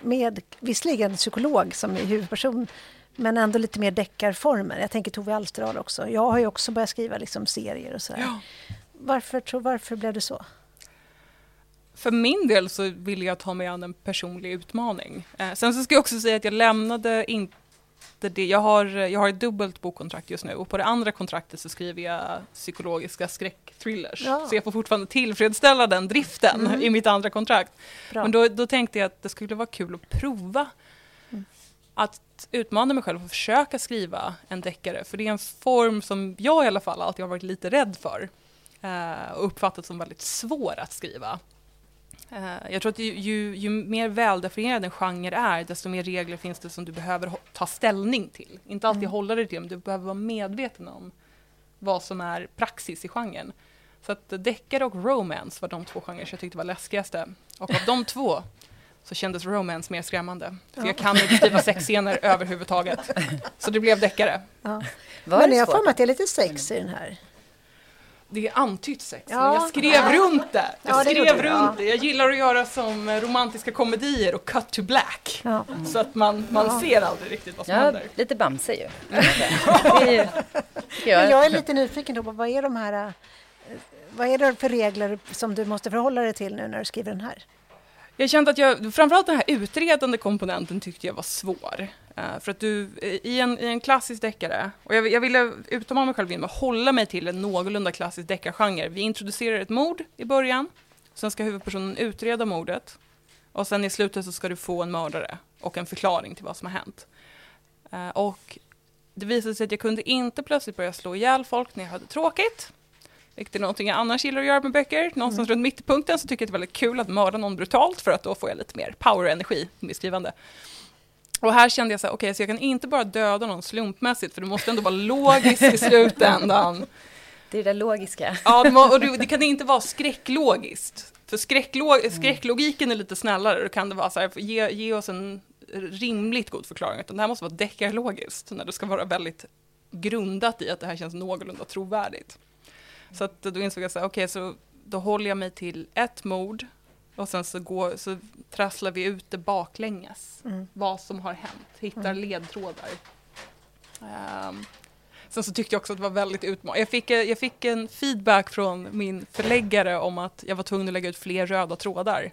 B: med visserligen psykolog som är huvudperson men ändå lite mer deckarformer. Jag tänker Tove Alsterdal också. Jag har ju också börjat skriva liksom serier och sådär. Ja. Varför, tror, varför blev det så?
C: För min del så ville jag ta mig an en personlig utmaning. Eh, sen så ska jag också säga att jag lämnade inte det. Jag har, jag har ett dubbelt bokkontrakt just nu och på det andra kontraktet så skriver jag psykologiska skräckthrillers. Ja. Så jag får fortfarande tillfredsställa den driften mm. i mitt andra kontrakt. Bra. Men då, då tänkte jag att det skulle vara kul att prova mm. att utmana mig själv och försöka skriva en deckare. För det är en form som jag i alla fall alltid har varit lite rädd för eh, och uppfattat som väldigt svår att skriva. Eh, jag tror att ju, ju, ju, mer väldefinierad en genre är, desto mer regler finns det som du behöver ta ställning till. Inte alltid mm. hålla dig till, men du behöver vara medveten om vad som är praxis i genren. Så att deckare och romance var de två genrer jag tyckte var läskigaste. Och av de två så kändes romance mer skrämmande. För ja. jag kan inte skriva sexscener överhuvudtaget. Så det blev deckare. Ja.
B: Men jag har för mig att det är lite sex i den här
C: det är antytt sex, ja. men jag skrev ja. runt det. Jag ja, skrev det runt det. Jag gillar att göra som romantiska komedier och cut to black. Mm. Så att man, man ser aldrig riktigt vad som ja, händer.
A: Lite Bamse ju.
B: jag. jag är lite nyfiken på vad är de här eh, vad är det för regler som du måste förhålla dig till nu när du skriver den här?
C: Jag kände att jag, framförallt den här utredande komponenten tyckte jag var svår. Uh, för att du, i en, i en klassisk deckare, och jag, jag ville utmana mig själv genom att hålla mig till en någorlunda klassisk deckargenre. Vi introducerar ett mord i början, sen ska huvudpersonen utreda mordet, och sen i slutet så ska du få en mördare och en förklaring till vad som har hänt. Uh, och det visade sig att jag kunde inte plötsligt börja slå ihjäl folk när jag hade tråkigt. Vilket är någonting jag annars gillar att göra med böcker. Någonstans mm. runt mittpunkten så tycker jag det är väldigt kul att mörda någon brutalt för att då får jag lite mer power-energi i mitt skrivande. Och här kände jag så här, okej, okay, så jag kan inte bara döda någon slumpmässigt, för det måste ändå vara logiskt i slutändan.
A: Det är det logiska.
C: Ja, och det, kan inte vara skräcklogiskt. För skräcklog, mm. skräcklogiken är lite snällare, då kan det vara så här, ge, ge oss en rimligt god förklaring, utan det här måste vara deckarlogiskt, när det ska vara väldigt grundat i att det här känns någorlunda trovärdigt. Så att då insåg jag så okej, okay, så då håller jag mig till ett mord och sen så, går, så trasslar vi ut det baklänges. Mm. Vad som har hänt, hittar mm. ledtrådar. Um, sen så tyckte jag också att det var väldigt utmanande. Jag fick, jag fick en feedback från min förläggare om att jag var tvungen att lägga ut fler röda trådar.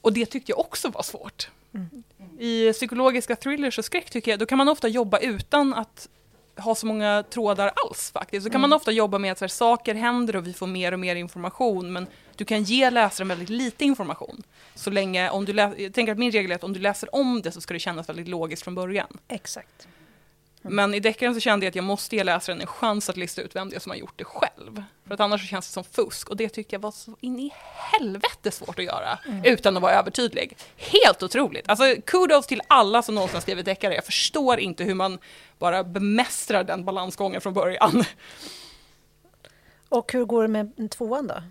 C: Och det tyckte jag också var svårt. Mm. I psykologiska thrillers och skräck tycker jag, då kan man ofta jobba utan att ha så många trådar alls faktiskt. Så kan mm. man ofta jobba med att så här, saker händer och vi får mer och mer information men du kan ge läsaren väldigt lite information. Så länge, om du jag tänker att min regel är att om du läser om det så ska det kännas väldigt logiskt från början.
B: Exakt.
C: Mm. Men i deckaren så kände jag att jag måste ge läsaren en chans att lista ut vem det är som har gjort det själv. För att annars så känns det som fusk och det tyckte jag var så in i helvete svårt att göra mm. utan att vara övertydlig. Helt otroligt! Alltså kudos till alla som någonsin skrivit deckare. Jag förstår inte hur man bara bemästrar den balansgången från början.
B: Och hur går det med tvåan då?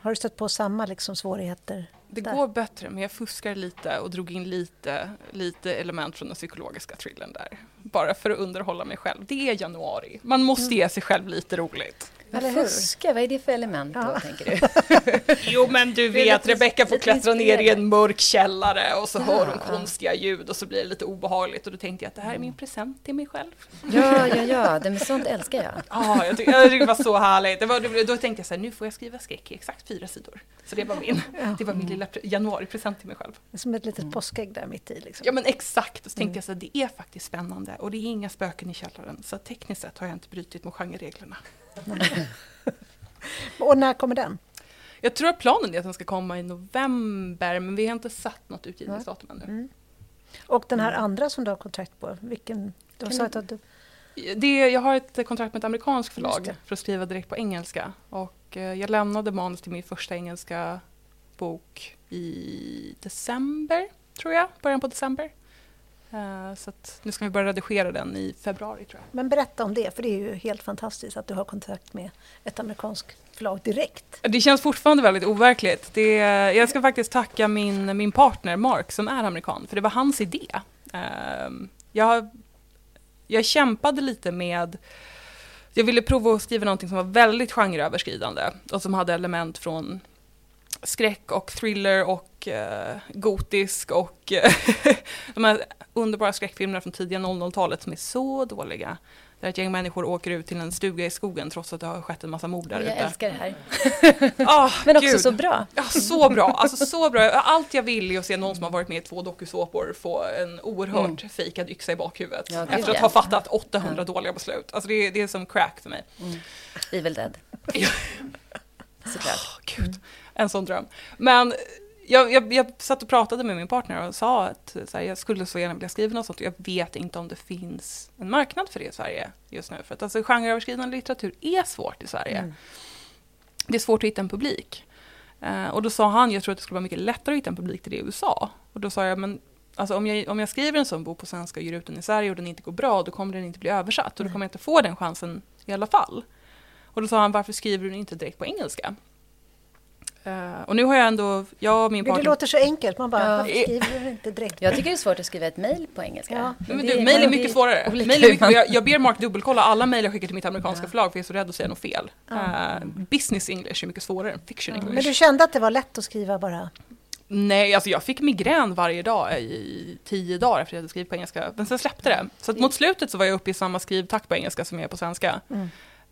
B: Har du stött på samma liksom svårigheter?
C: Det där. går bättre, men jag fuskar lite och drog in lite, lite element från den psykologiska thrillern där. Bara för att underhålla mig själv. Det är januari. Man måste mm. ge sig själv lite roligt.
A: Eller fuska, vad är det för element då, ja. tänker du?
C: jo, men du vet, Rebecka får klättra ner i en mörk källare och så ja. hör hon konstiga ljud och så blir det lite obehagligt och då tänkte jag att det här är min present till mig själv.
A: ja, ja, ja, det med sånt älskar jag.
C: Ja, jag tyckte, jag tyckte det var så härligt. Det var, då tänkte jag så här, nu får jag skriva skräck i exakt fyra sidor. Så det var min, det var min lilla januaripresent till mig själv.
B: Som ett litet mm. påskägg där mitt i. Liksom.
C: Ja, men exakt. Och så tänkte mm. jag så här, det är faktiskt spännande och det är inga spöken i källaren. Så tekniskt sett har jag inte brutit mot genrereglerna.
B: Och när kommer den?
C: Jag tror att planen är att den ska komma i november men vi har inte satt något utgivningsdatum ännu. Mm.
B: Och den här andra som du har kontrakt på, vilken? Du har sagt att du...
C: det, jag har ett kontrakt med ett amerikanskt förlag för att skriva direkt på engelska. Och eh, jag lämnade manus till min första engelska bok i december, tror jag. Början på december. Uh, så nu ska vi börja redigera den i februari tror jag.
B: Men berätta om det, för det är ju helt fantastiskt att du har kontakt med ett amerikanskt förlag direkt.
C: Det känns fortfarande väldigt overkligt. Det, jag ska faktiskt tacka min, min partner Mark som är amerikan, för det var hans idé. Uh, jag, jag kämpade lite med jag ville prova att skriva någonting som var väldigt genreöverskridande och som hade element från skräck och thriller och uh, gotisk och uh, de här underbara skräckfilmerna från tidiga 00-talet som är så dåliga. Där ett gäng människor åker ut till en stuga i skogen trots att det har skett en massa mord där
A: Jag
C: ute.
A: älskar det här.
C: oh,
A: Men också Gud. så bra.
C: Ja, så bra. Alltså så bra. Allt jag vill är att se någon som har varit med i två dokusåpor få en oerhört mm. fejkad yxa i bakhuvudet. Ja, efter att ha fattat 800 ja. dåliga beslut. Alltså det är, det är som crack för mig. Mm.
A: Evil Dead.
C: Såklart. Oh, Gud, en sån dröm. Men jag, jag, jag satt och pratade med min partner och sa att här, jag skulle så gärna vilja skriva något sånt. Jag vet inte om det finns en marknad för det i Sverige just nu. För att alltså, genreöverskridande litteratur är svårt i Sverige. Mm. Det är svårt att hitta en publik. Uh, och då sa han, jag tror att det skulle vara mycket lättare att hitta en publik till det i USA. Och då sa jag, men alltså, om, jag, om jag skriver en sån bok på svenska och ger ut den i Sverige och den inte går bra, då kommer den inte bli översatt. Och då kommer jag inte få den chansen i alla fall. Och då sa han, varför skriver du den inte direkt på engelska? Uh, och nu har jag ändå, jag och min partner...
B: Det låter så enkelt, man bara, ja. skriver inte direkt?
A: Jag tycker det är svårt att skriva ett mejl på engelska. Ja.
C: Men, men du, mejl är mycket svårare. Mail är mycket, jag, jag ber Mark dubbelkolla alla mejl jag skickar till mitt amerikanska ja. förlag för jag är så rädd att säga något fel. Uh, business English är mycket svårare än fiction English.
B: Men du kände att det var lätt att skriva bara?
C: Nej, alltså jag fick migrän varje dag i tio dagar efter att jag hade skrivit på engelska. Men sen släppte det. Så mot slutet så var jag uppe i samma skrivtakt på engelska som jag är på svenska. Mm.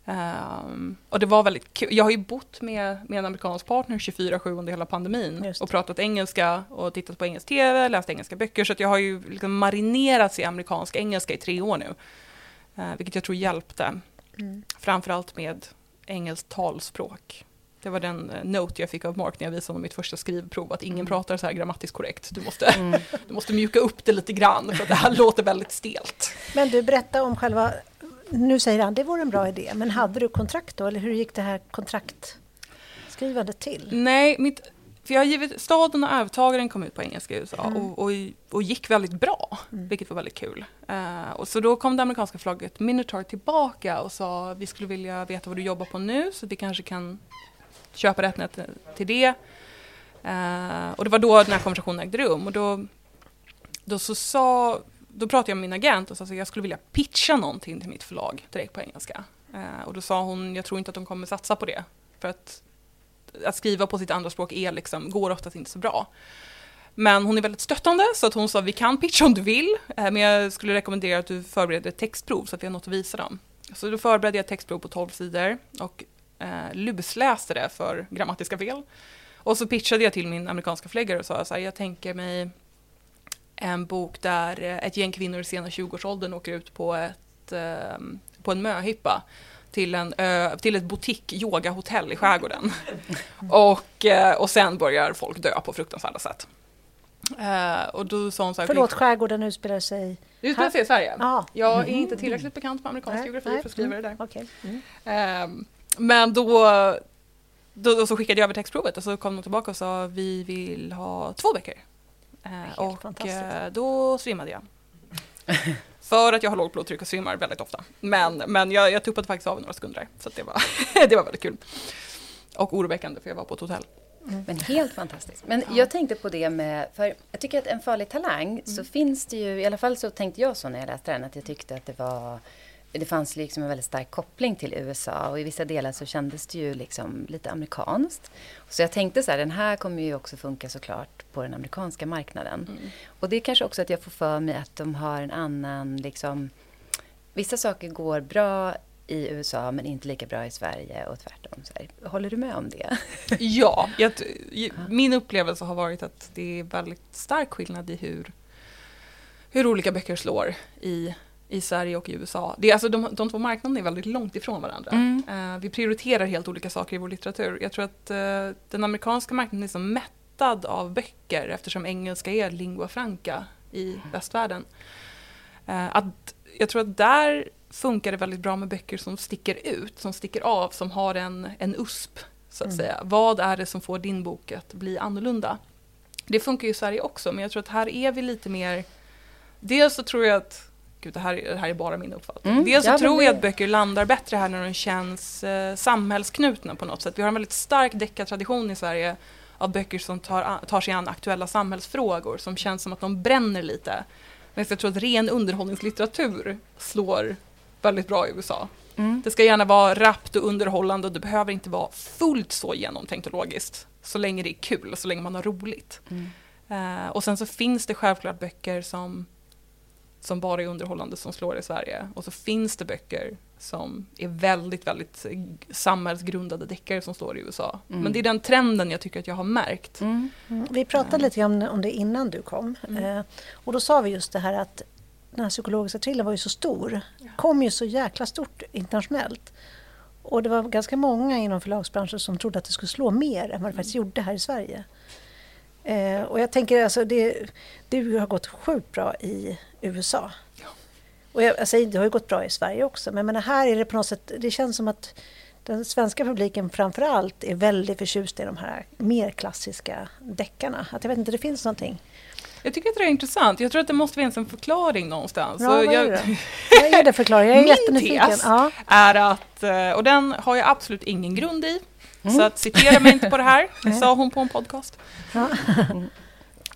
C: Um, och det var väldigt kul. Jag har ju bott med, med en amerikansk partner 24-7 under hela pandemin och pratat engelska och tittat på engelsk tv, läst engelska böcker. Så jag har ju liksom marinerats i amerikansk engelska i tre år nu. Uh, vilket jag tror hjälpte. Mm. Framförallt med engelskt talspråk. Det var den uh, note jag fick av Mark när jag visade honom mitt första skrivprov, att ingen mm. pratar så här grammatiskt korrekt. Du måste, mm. du måste mjuka upp det lite grann, för det här låter väldigt stelt.
B: Men du, berätta om själva nu säger han det vore en bra idé, men hade du kontrakt då? Eller hur gick det här kontraktskrivandet till?
C: Nej, mitt, för jag har givit Staden och Övertagaren kom ut på engelska i USA mm. och, och, och, gick väldigt bra, mm. vilket var väldigt kul. Uh, och så då kom det amerikanska förlaget Minotaur tillbaka och sa vi skulle vilja veta vad du jobbar på nu så vi kanske kan köpa rätten till det. Uh, och det var då den här konversationen ägde rum och då, då så sa då pratade jag med min agent och sa att jag skulle vilja pitcha någonting till mitt förlag direkt på engelska. Eh, och då sa hon, jag tror inte att de kommer satsa på det. För att, att skriva på sitt andra språk är liksom, går oftast inte så bra. Men hon är väldigt stöttande så att hon sa vi kan pitcha om du vill. Eh, men jag skulle rekommendera att du förbereder ett textprov så att vi har något att visa dem. Så då förberedde jag ett textprov på 12 sidor och eh, lusläste det för grammatiska fel. Och så pitchade jag till min amerikanska förläggare och sa så här, jag tänker mig en bok där eh, ett gäng kvinnor i sena 20-årsåldern åker ut på, ett, ehm, på en möhippa till, en, till ett butik-yogahotell i skärgården. och, eh, och sen börjar folk dö på fruktansvärda sätt. Och då sa hon så här,
B: Förlåt, skärgården utspelar sig...
C: Det utspelar sig i Sverige. Ah. Jag är mm. inte tillräckligt bekant med amerikansk geografi för att skriva det där.
B: Mm. Okay.
C: Mm. Uh, men då, då, då, så skickade jag över textprovet och så kom de tillbaka och sa vi vill ha två böcker. Eh, och eh, då svimmade jag. För att jag har lågt blodtryck och svimmar väldigt ofta. Men, men jag, jag tuppade faktiskt av några sekunder. Så det, var, det var väldigt kul. Och oroväckande för jag var på ett hotell.
A: Mm. Men helt fantastiskt. Men ja. jag tänkte på det med, för jag tycker att En farlig talang, mm. så finns det ju, i alla fall så tänkte jag så när jag läste den, att jag tyckte att det var det fanns liksom en väldigt stark koppling till USA och i vissa delar så kändes det ju liksom lite amerikanskt. Så jag tänkte så här, den här kommer ju också funka såklart på den amerikanska marknaden. Mm. Och det är kanske också att jag får för mig att de har en annan liksom, vissa saker går bra i USA men inte lika bra i Sverige och tvärtom. Så. Håller du med om det?
C: Ja, jag, min upplevelse har varit att det är väldigt stark skillnad i hur, hur olika böcker slår i i Sverige och i USA. Det är alltså de, de två marknaderna är väldigt långt ifrån varandra. Mm. Uh, vi prioriterar helt olika saker i vår litteratur. Jag tror att uh, den amerikanska marknaden är så mättad av böcker eftersom engelska är lingua franca i mm. västvärlden. Uh, att jag tror att där funkar det väldigt bra med böcker som sticker ut, som sticker av, som har en, en USP. Så att mm. säga. Vad är det som får din bok att bli annorlunda? Det funkar ju i Sverige också, men jag tror att här är vi lite mer... Dels så tror jag att Gud, det här, det här är bara min uppfattning. Mm, Dels så tror jag att böcker landar bättre här när de känns eh, samhällsknutna på något sätt. Vi har en väldigt stark deckartradition i Sverige av böcker som tar, tar sig an aktuella samhällsfrågor som känns som att de bränner lite. Men jag tror att ren underhållningslitteratur slår väldigt bra i USA. Mm. Det ska gärna vara rappt och underhållande och det behöver inte vara fullt så genomtänkt och logiskt. Så länge det är kul så länge man har roligt. Mm. Uh, och sen så finns det självklart böcker som som bara är underhållande som slår i Sverige. Och så finns det böcker som är väldigt, väldigt samhällsgrundade deckare som står i USA. Mm. Men det är den trenden jag tycker att jag har märkt.
B: Mm. Mm. Vi pratade lite om, om det innan du kom. Mm. Eh, och då sa vi just det här att den här psykologiska thrillern var ju så stor. Ja. Kom ju så jäkla stort internationellt. Och det var ganska många inom förlagsbranschen som trodde att det skulle slå mer än vad det faktiskt mm. gjorde här i Sverige. Eh, och jag tänker alltså, det, det har gått sjukt bra i USA. Ja. Och jag, säger, det har ju gått bra i Sverige också, men, men här är det på något sätt, det känns som att den svenska publiken framför allt är väldigt förtjust i de här mer klassiska deckarna. Att jag vet inte, det finns någonting.
C: Jag tycker att det är intressant. Jag tror att det måste finnas en förklaring någonstans.
B: Ja, vad, är jag, det? vad är det? Jag är jättenyfiken.
C: Min tes ja. är att, eh, och den har jag absolut ingen grund i, mm. så att citera mig inte på det här, det sa hon på en podcast.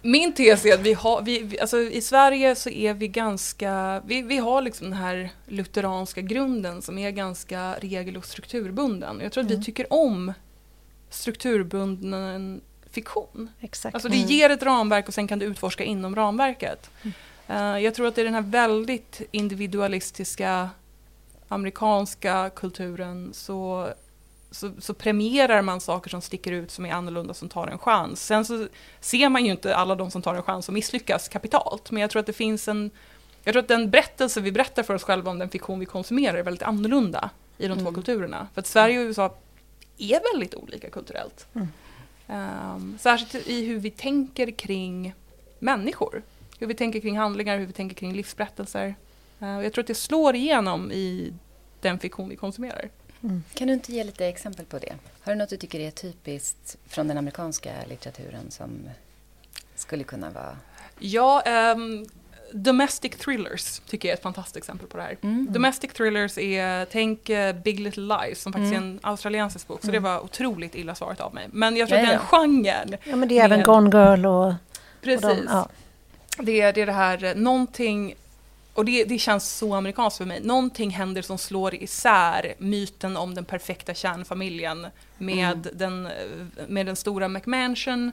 C: Min tes är att vi har, vi, alltså i Sverige så är vi ganska, vi, vi har liksom den här lutheranska grunden som är ganska regel och strukturbunden. Jag tror att mm. vi tycker om strukturbunden fiktion.
B: Exakt.
C: Alltså det mm. ger ett ramverk och sen kan du utforska inom ramverket. Mm. Uh, jag tror att det är den här väldigt individualistiska amerikanska kulturen så så, så, premierar man saker som sticker ut, som är annorlunda, som tar en chans. Sen så ser man ju inte alla de som tar en chans och misslyckas kapitalt, men jag tror att det finns en... Jag tror att den berättelse vi berättar för oss själva om den fiktion vi konsumerar är väldigt annorlunda i de mm. två kulturerna. För att Sverige och USA är väldigt olika kulturellt. Mm. Um, särskilt i hur vi tänker kring människor. Hur vi tänker kring handlingar, hur vi tänker kring livsberättelser. Uh, jag tror att det slår igenom i den fiktion vi konsumerar.
A: Mm. Kan du inte ge lite exempel på det? Har du något du tycker är typiskt från den amerikanska litteraturen som skulle kunna vara...
C: Ja, um, Domestic Thrillers tycker jag är ett fantastiskt exempel på det här. Mm. Domestic Thrillers är, tänk uh, Big Little Lies som faktiskt mm. är en australiensisk bok, så det mm. var otroligt illa svarat av mig. Men jag tror ja, att den ja. genren...
B: Ja, men det är även Gone Girl och...
C: Precis. Och de, ja. det, är, det är det här, eh, någonting och det, det, känns så amerikanskt för mig. Någonting händer som slår isär myten om den perfekta kärnfamiljen med, mm. den, med den stora McMansion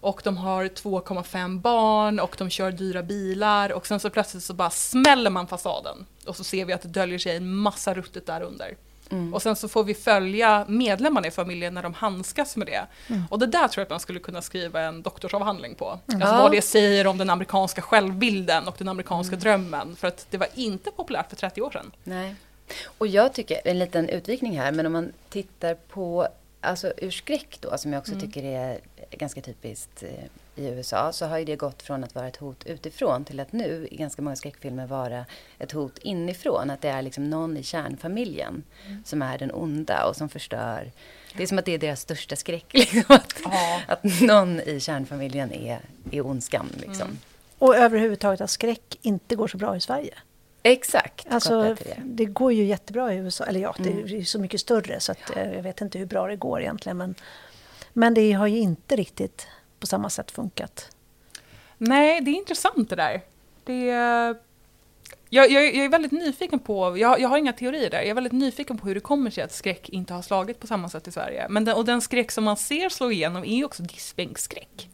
C: och de har 2,5 barn och de kör dyra bilar och sen så plötsligt så bara smäller man fasaden och så ser vi att det döljer sig en massa ruttet där under. Mm. Och sen så får vi följa medlemmarna i familjen när de handskas med det. Mm. Och det där tror jag att man skulle kunna skriva en doktorsavhandling på. Mm. Alltså vad det säger om den amerikanska självbilden och den amerikanska mm. drömmen. För att det var inte populärt för 30 år sedan.
A: Nej. Och jag tycker, en liten utvikning här, men om man tittar på alltså ur skräck då, som jag också mm. tycker är ganska typiskt eh, i USA så har ju det gått från att vara ett hot utifrån till att nu i ganska många skräckfilmer vara ett hot inifrån. Att det är liksom någon i kärnfamiljen mm. som är den onda och som förstör. Det är som att det är deras största skräck. Liksom, att, ja. att någon i kärnfamiljen är, är ondskan. Liksom. Mm.
B: Och överhuvudtaget att skräck inte går så bra i Sverige.
A: Exakt.
B: Alltså, det. det. går ju jättebra i USA. Eller ja, det är mm. så mycket större så att, ja. Eh, jag vet inte hur bra det går egentligen. Men Men det har ju inte riktigt på samma sätt funkat.
C: Nej, det är intressant det där. Det, jag, jag, jag är väldigt nyfiken på, jag, jag, har inga teorier där, jag är väldigt nyfiken på hur det kommer sig att skräck inte har slagit på samma sätt i Sverige. Men den, och den skräck som man ser slå igenom är ju också diskbänksskräck.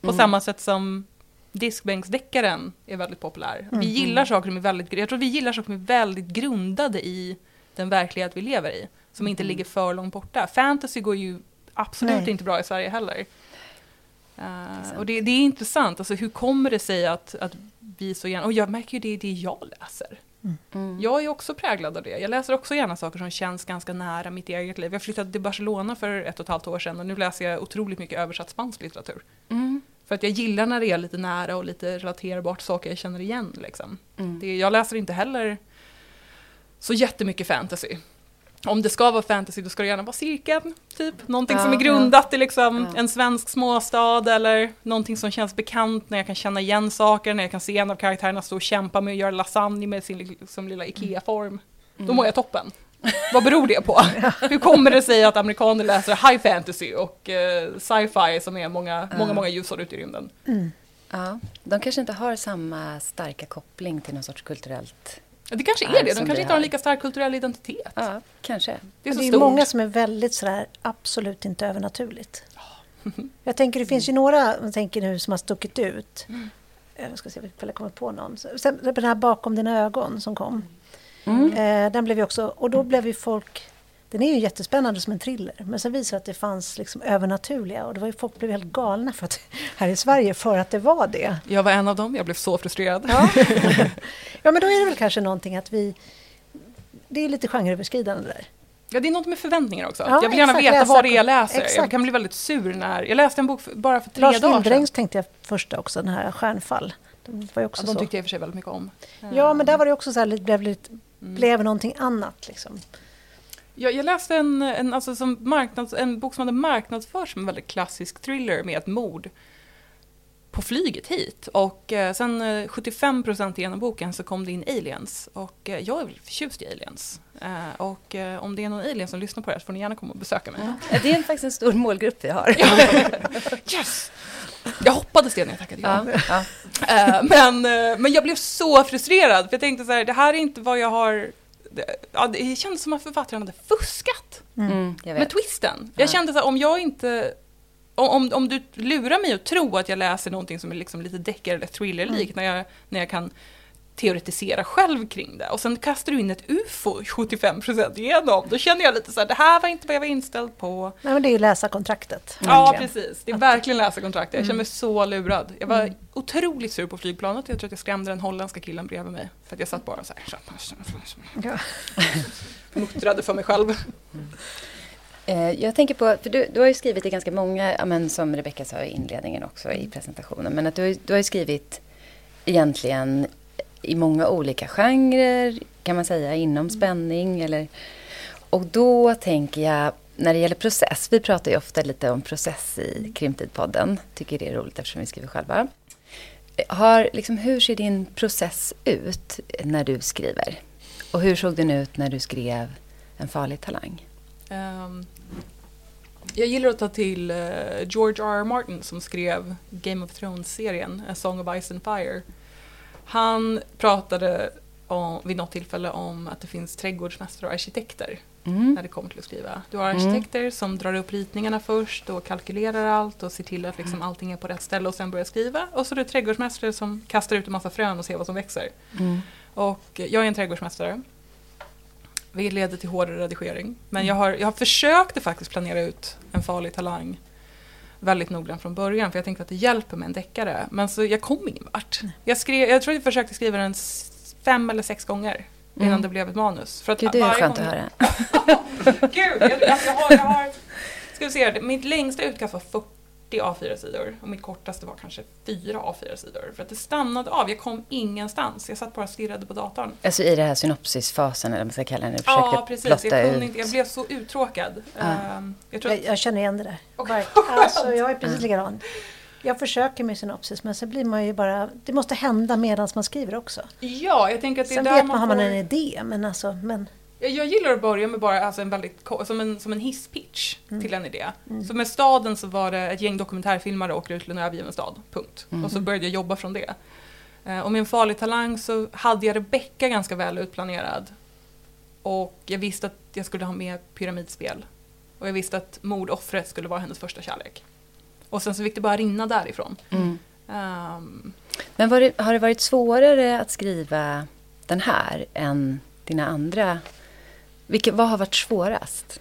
C: På mm. samma sätt som diskbänksdeckaren är väldigt populär. Mm. Vi gillar saker som är väldigt, jag tror vi gillar saker som är väldigt grundade i den verklighet vi lever i. Som inte mm. ligger för långt borta. Fantasy går ju absolut Nej. inte bra i Sverige heller. Uh, och det, det, är intressant, alltså hur kommer det sig att, att vi så gärna, och jag märker ju det i det jag läser. Mm. mm. Jag är också präglad av det. Jag läser också gärna saker som känns ganska nära mitt eget liv. Jag flyttade till Barcelona för ett och ett halvt år sedan och nu läser jag otroligt mycket översatt spansk litteratur. Mm. För att jag gillar när det är lite nära och lite relaterbart saker jag känner igen. Liksom. Mm. Det, jag läser inte heller så jättemycket fantasy om det ska vara fantasy då ska det gärna vara cirkeln, typ. Någonting ja, som är grundat ja. i liksom ja. en svensk småstad eller någonting som känns bekant när jag kan känna igen saker, när jag kan se en av karaktärerna stå och kämpa med att göra lasagne med sin liksom, lilla IKEA-form. Mm. Då mår jag toppen. Vad beror det på? Hur kommer det sig att amerikaner läser high fantasy och uh, sci-fi som är många, många, många ljusår ute i rymden?
A: Mm. Ja, de kanske inte har samma starka koppling till någon sorts kulturellt
C: det kanske är det. De kanske inte har en lika stark kulturell identitet.
A: Ja, kanske.
B: Det är, så det är många som är väldigt sådär, absolut inte övernaturligt. Jag tänker, det finns ju några jag tänker nu som har stuckit ut. Mm. Jag ska se om jag kommer på någon. Sen, den här Bakom dina ögon som kom. Mm. Eh, den blev ju också, och då blev ju folk den är ju jättespännande som en thriller, men sen visade det att det fanns liksom övernaturliga och det var ju, folk blev helt galna för att, här i Sverige för att det var det.
C: Jag var en av dem, jag blev så frustrerad.
B: Ja, ja men då är det väl kanske någonting att vi... Det är lite genreöverskridande där.
C: Ja, det är något med förväntningar också. Ja, jag vill gärna exakt, veta vad det är jag läser. Exakt. Jag kan bli väldigt sur när... Jag läste en bok för, bara för tre Lars dagar sedan. Lars
B: tänkte jag först också, den här Stjärnfall.
C: De, var också ja, de tyckte jag i och för sig väldigt mycket om.
B: Ja, men där var det också så här, blev, lite, mm. blev någonting annat. Liksom.
C: Jag, jag läste en, en, alltså som marknads, en bok som hade marknadsförts som en väldigt klassisk thriller med ett mord på flyget hit. Och eh, sen eh, 75 genom boken så kom det in aliens. Och eh, jag är väldigt förtjust i aliens. Eh, och eh, om det är någon alien som lyssnar på det här så får ni gärna komma och besöka mig.
A: Ja. Det är faktiskt en stor målgrupp vi har.
C: yes! Jag hoppades det när jag tackade ja. ja. Eh, men, men jag blev så frustrerad för jag tänkte så här, det här är inte vad jag har ja, det kändes som att författaren hade fuskat mm. mm med twisten. Jag kände så här, om jag inte om, om, om, du lurar mig att tro att jag läser någonting som är liksom lite deckare eller thrillerlikt mm. när, jag, när jag kan teoretisera själv kring det och sen kastar du in ett ufo 75% igenom. Då känner jag lite så här, det här var inte vad jag var inställd på.
B: Nej men det är ju läsa kontraktet.
C: Ja precis, det är verkligen läsa kontraktet. Jag känner mig mm. så lurad. Jag var mm. otroligt sur på flygplanet. Jag tror att jag skrämde den holländska killen bredvid mig. För att jag satt bara så här. Ja. Muttrade för mig själv.
A: Eh, jag tänker på, för du, du har ju skrivit i ganska många, ja, men som Rebecka sa i inledningen också i presentationen, men att du, du har ju skrivit egentligen i många olika genrer, kan man säga, inom spänning. Eller, och då tänker jag, när det gäller process, vi pratar ju ofta lite om process i Krimtidpodden, tycker det är roligt eftersom vi skriver själva. Har, liksom, hur ser din process ut när du skriver? Och hur såg den ut när du skrev En farlig talang? Um,
C: jag gillar att ta till uh, George R. R. Martin som skrev Game of Thrones-serien A Song of Ice and Fire. Han pratade om, vid något tillfälle om att det finns trädgårdsmästare och arkitekter mm. när det kommer till att skriva. Du har mm. arkitekter mm. som drar upp ritningarna först och kalkylerar allt och ser till att liksom mm. allting är på rätt ställe och sen börjar skriva. Och så är det trädgårdsmästare som kastar ut en massa frön och ser vad som växer. Mm. Och jag är en trädgårdsmästare. Det leder till hårdare redigering. Men jag har, jag har försökt att faktiskt planera ut en farlig talang väldigt noggrant från början för jag tänkte att det hjälper med en deckare. Men så jag kom ingen vart. Jag, skrev, jag tror jag försökte skriva den fem eller sex gånger innan mm. det blev ett manus.
A: För att Gud, det är skönt gång... att höra.
C: Gud, jag, jag, har, jag har... Ska vi se, mitt längsta utkast var 40 A4-sidor och mitt kortaste var kanske fyra A4-sidor. För att det stannade av, jag kom ingenstans. Jag satt bara och stirrade på datorn.
A: Alltså i den här synopsisfasen eller vad man ska kalla den?
C: Ja, precis. Jag, ut. Inte, jag blev så uttråkad. Ja.
B: Um, jag, jag, jag, känner igen det där. Okay. Alltså, jag är precis likadan. Jag försöker med synopsis men sen blir man ju bara... Det måste hända medan man skriver också.
C: Ja, jag tänker att det är
B: sen
C: där
B: vet man, man har man en idé men alltså... Men...
C: Jag gillar att börja med bara alltså en väldigt, som en, som en hisspitch mm. till en idé. Mm. Så med staden så var det ett gäng dokumentärfilmare åker ut till en övergiven stad, punkt. Mm. Och så började jag jobba från det. Eh, och med en farlig talang så hade jag Rebecka ganska väl utplanerad. Och jag visste att jag skulle ha med pyramidspel. Och jag visste att mordoffret skulle vara hennes första kärlek. Och sen så fick det bara rinna därifrån. Mm. Um,
A: Men det, har det varit svårare att skriva den här än dina andra? Vilket, vad har varit svårast?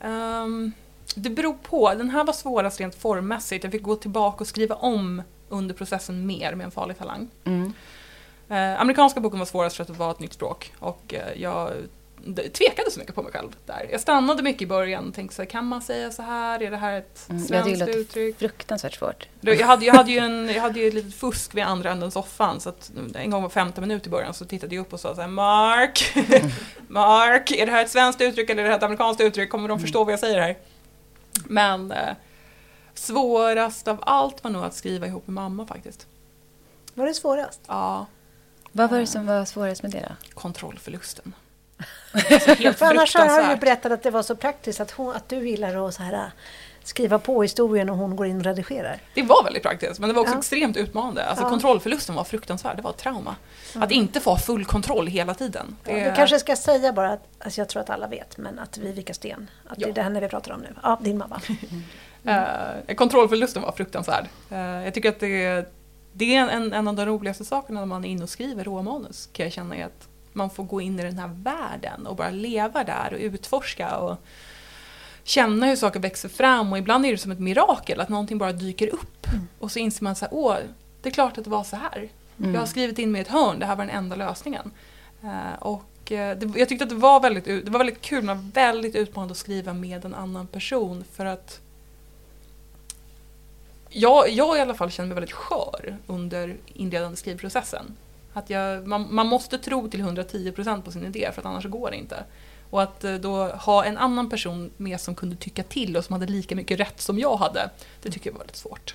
C: Um, det beror på. Den här var svårast rent formmässigt. Jag fick gå tillbaka och skriva om under processen mer med en farlig talang. Mm. Uh, amerikanska boken var svårast för att det var ett nytt språk och uh, jag tvekade så mycket på mig själv där. Jag stannade mycket i början och tänkte så här, kan man säga så här? Är det här ett mm, svenskt det uttryck?
A: fruktansvärt svårt.
C: Jag hade, jag, hade ju en, jag hade ju ett litet fusk vid andra änden soffan så att en gång var femte minut i början så tittade jag upp och sa så här, Mark, Mark, är det här ett svenskt uttryck eller är det här ett amerikanskt uttryck? Kommer de förstå vad jag säger här? Men eh, svårast av allt var nog att skriva ihop med mamma faktiskt.
B: Var det svårast?
C: Ja.
A: Vad var det som var svårast med det då?
C: Kontrollförlusten.
B: Alltså För annars har du berättat att det var så praktiskt att, hon, att du gillar att så här, äh, skriva på historien och hon går in och redigerar.
C: Det var väldigt praktiskt men det var också ja. extremt utmanande. Alltså, ja. Kontrollförlusten var fruktansvärd, det var ett trauma. Mm. Att inte få full kontroll hela tiden.
B: Det... Ja, du kanske ska säga bara, att, alltså jag tror att alla vet, men att Vivica Sten, att det är det henne vi pratar om nu. Ja, din mamma.
C: Mm. uh, kontrollförlusten var fruktansvärd. Uh, jag tycker att det, det är en, en av de roligaste sakerna när man är inne och skriver råmanus, kan jag känna är att man får gå in i den här världen och bara leva där och utforska och känna hur saker växer fram och ibland är det som ett mirakel att någonting bara dyker upp mm. och så inser man så här, åh, det är klart att det var så här. Mm. Jag har skrivit in mig i ett hörn, det här var den enda lösningen. Uh, och uh, det, jag tyckte att det var, väldigt, det var väldigt kul, men väldigt utmanande att skriva med en annan person för att jag, jag i alla fall känner mig väldigt skör under inledande skrivprocessen. Att jag, man, man måste tro till 110% på sin idé för att annars går det inte. Och att eh, då ha en annan person med som kunde tycka till och som hade lika mycket rätt som jag hade, det tycker jag var väldigt svårt.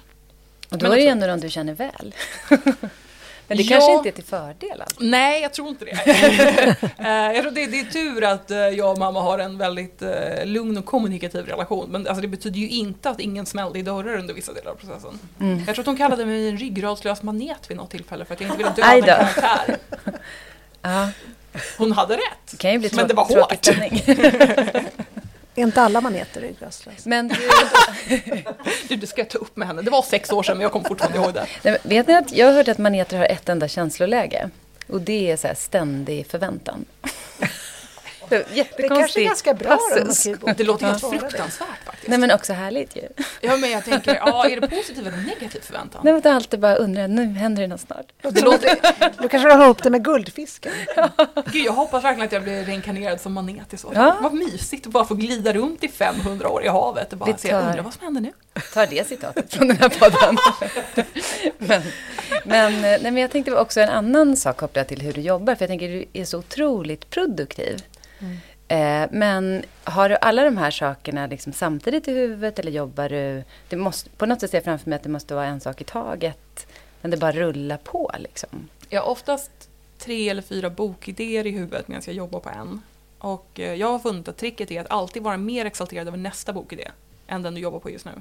A: Och då är det ju ändå de du känner väl. Men det ja, kanske inte är till fördel? Alltså.
C: Nej, jag tror inte det. Eh, jag tror det, det, är tur att eh, jag och mamma har en väldigt uh, lugn och kommunikativ relation. Men alltså, det betyder ju inte att ingen smällde i dörrar under vissa delar av processen. Mm. Jag tror att hon kallade mig en ryggradslös manet vid något tillfälle för att jag inte ville döda en karaktär. Hon hade rätt. Det men det var hårt.
B: Är inte alla maneter ryggradslösa?
C: Men du... du, ska jag ta upp med henne. Det var sex år sedan men jag kommer fortfarande ihåg det.
A: Nej, vet ni att jag har hört att maneter har ett enda känsloläge? Och det är så här ständig förväntan.
B: Det kanske är ganska bra
C: då, Det låter helt fruktansvärt faktiskt.
A: Nej men också härligt ju.
C: Ja men jag tänker, ja är det positiv eller negativ förväntan?
A: Nej men alltid bara undrar, nu händer det något snart.
B: Det låter... Du kanske har ihop det med guldfisken. Ja.
C: Gud jag hoppas verkligen att jag blir reinkarnerad som manet i så fall. Ja. Vad mysigt att bara få glida runt i 500 år i havet och bara tar... se, undra vad som händer nu.
A: Ta det citatet från den här podden. men, men, nej, men jag tänkte också en annan sak kopplat till hur du jobbar, för jag tänker du är så otroligt produktiv. Mm. Eh, men har du alla de här sakerna liksom samtidigt i huvudet eller jobbar du... Det måste, på något sätt ser jag framför mig att det måste vara en sak i taget. Men det bara rullar på liksom.
C: Jag har oftast tre eller fyra bokidéer i huvudet medan jag jobbar på en. Och eh, jag har funnit att tricket är att alltid vara mer exalterad över nästa bokidé än den du jobbar på just nu.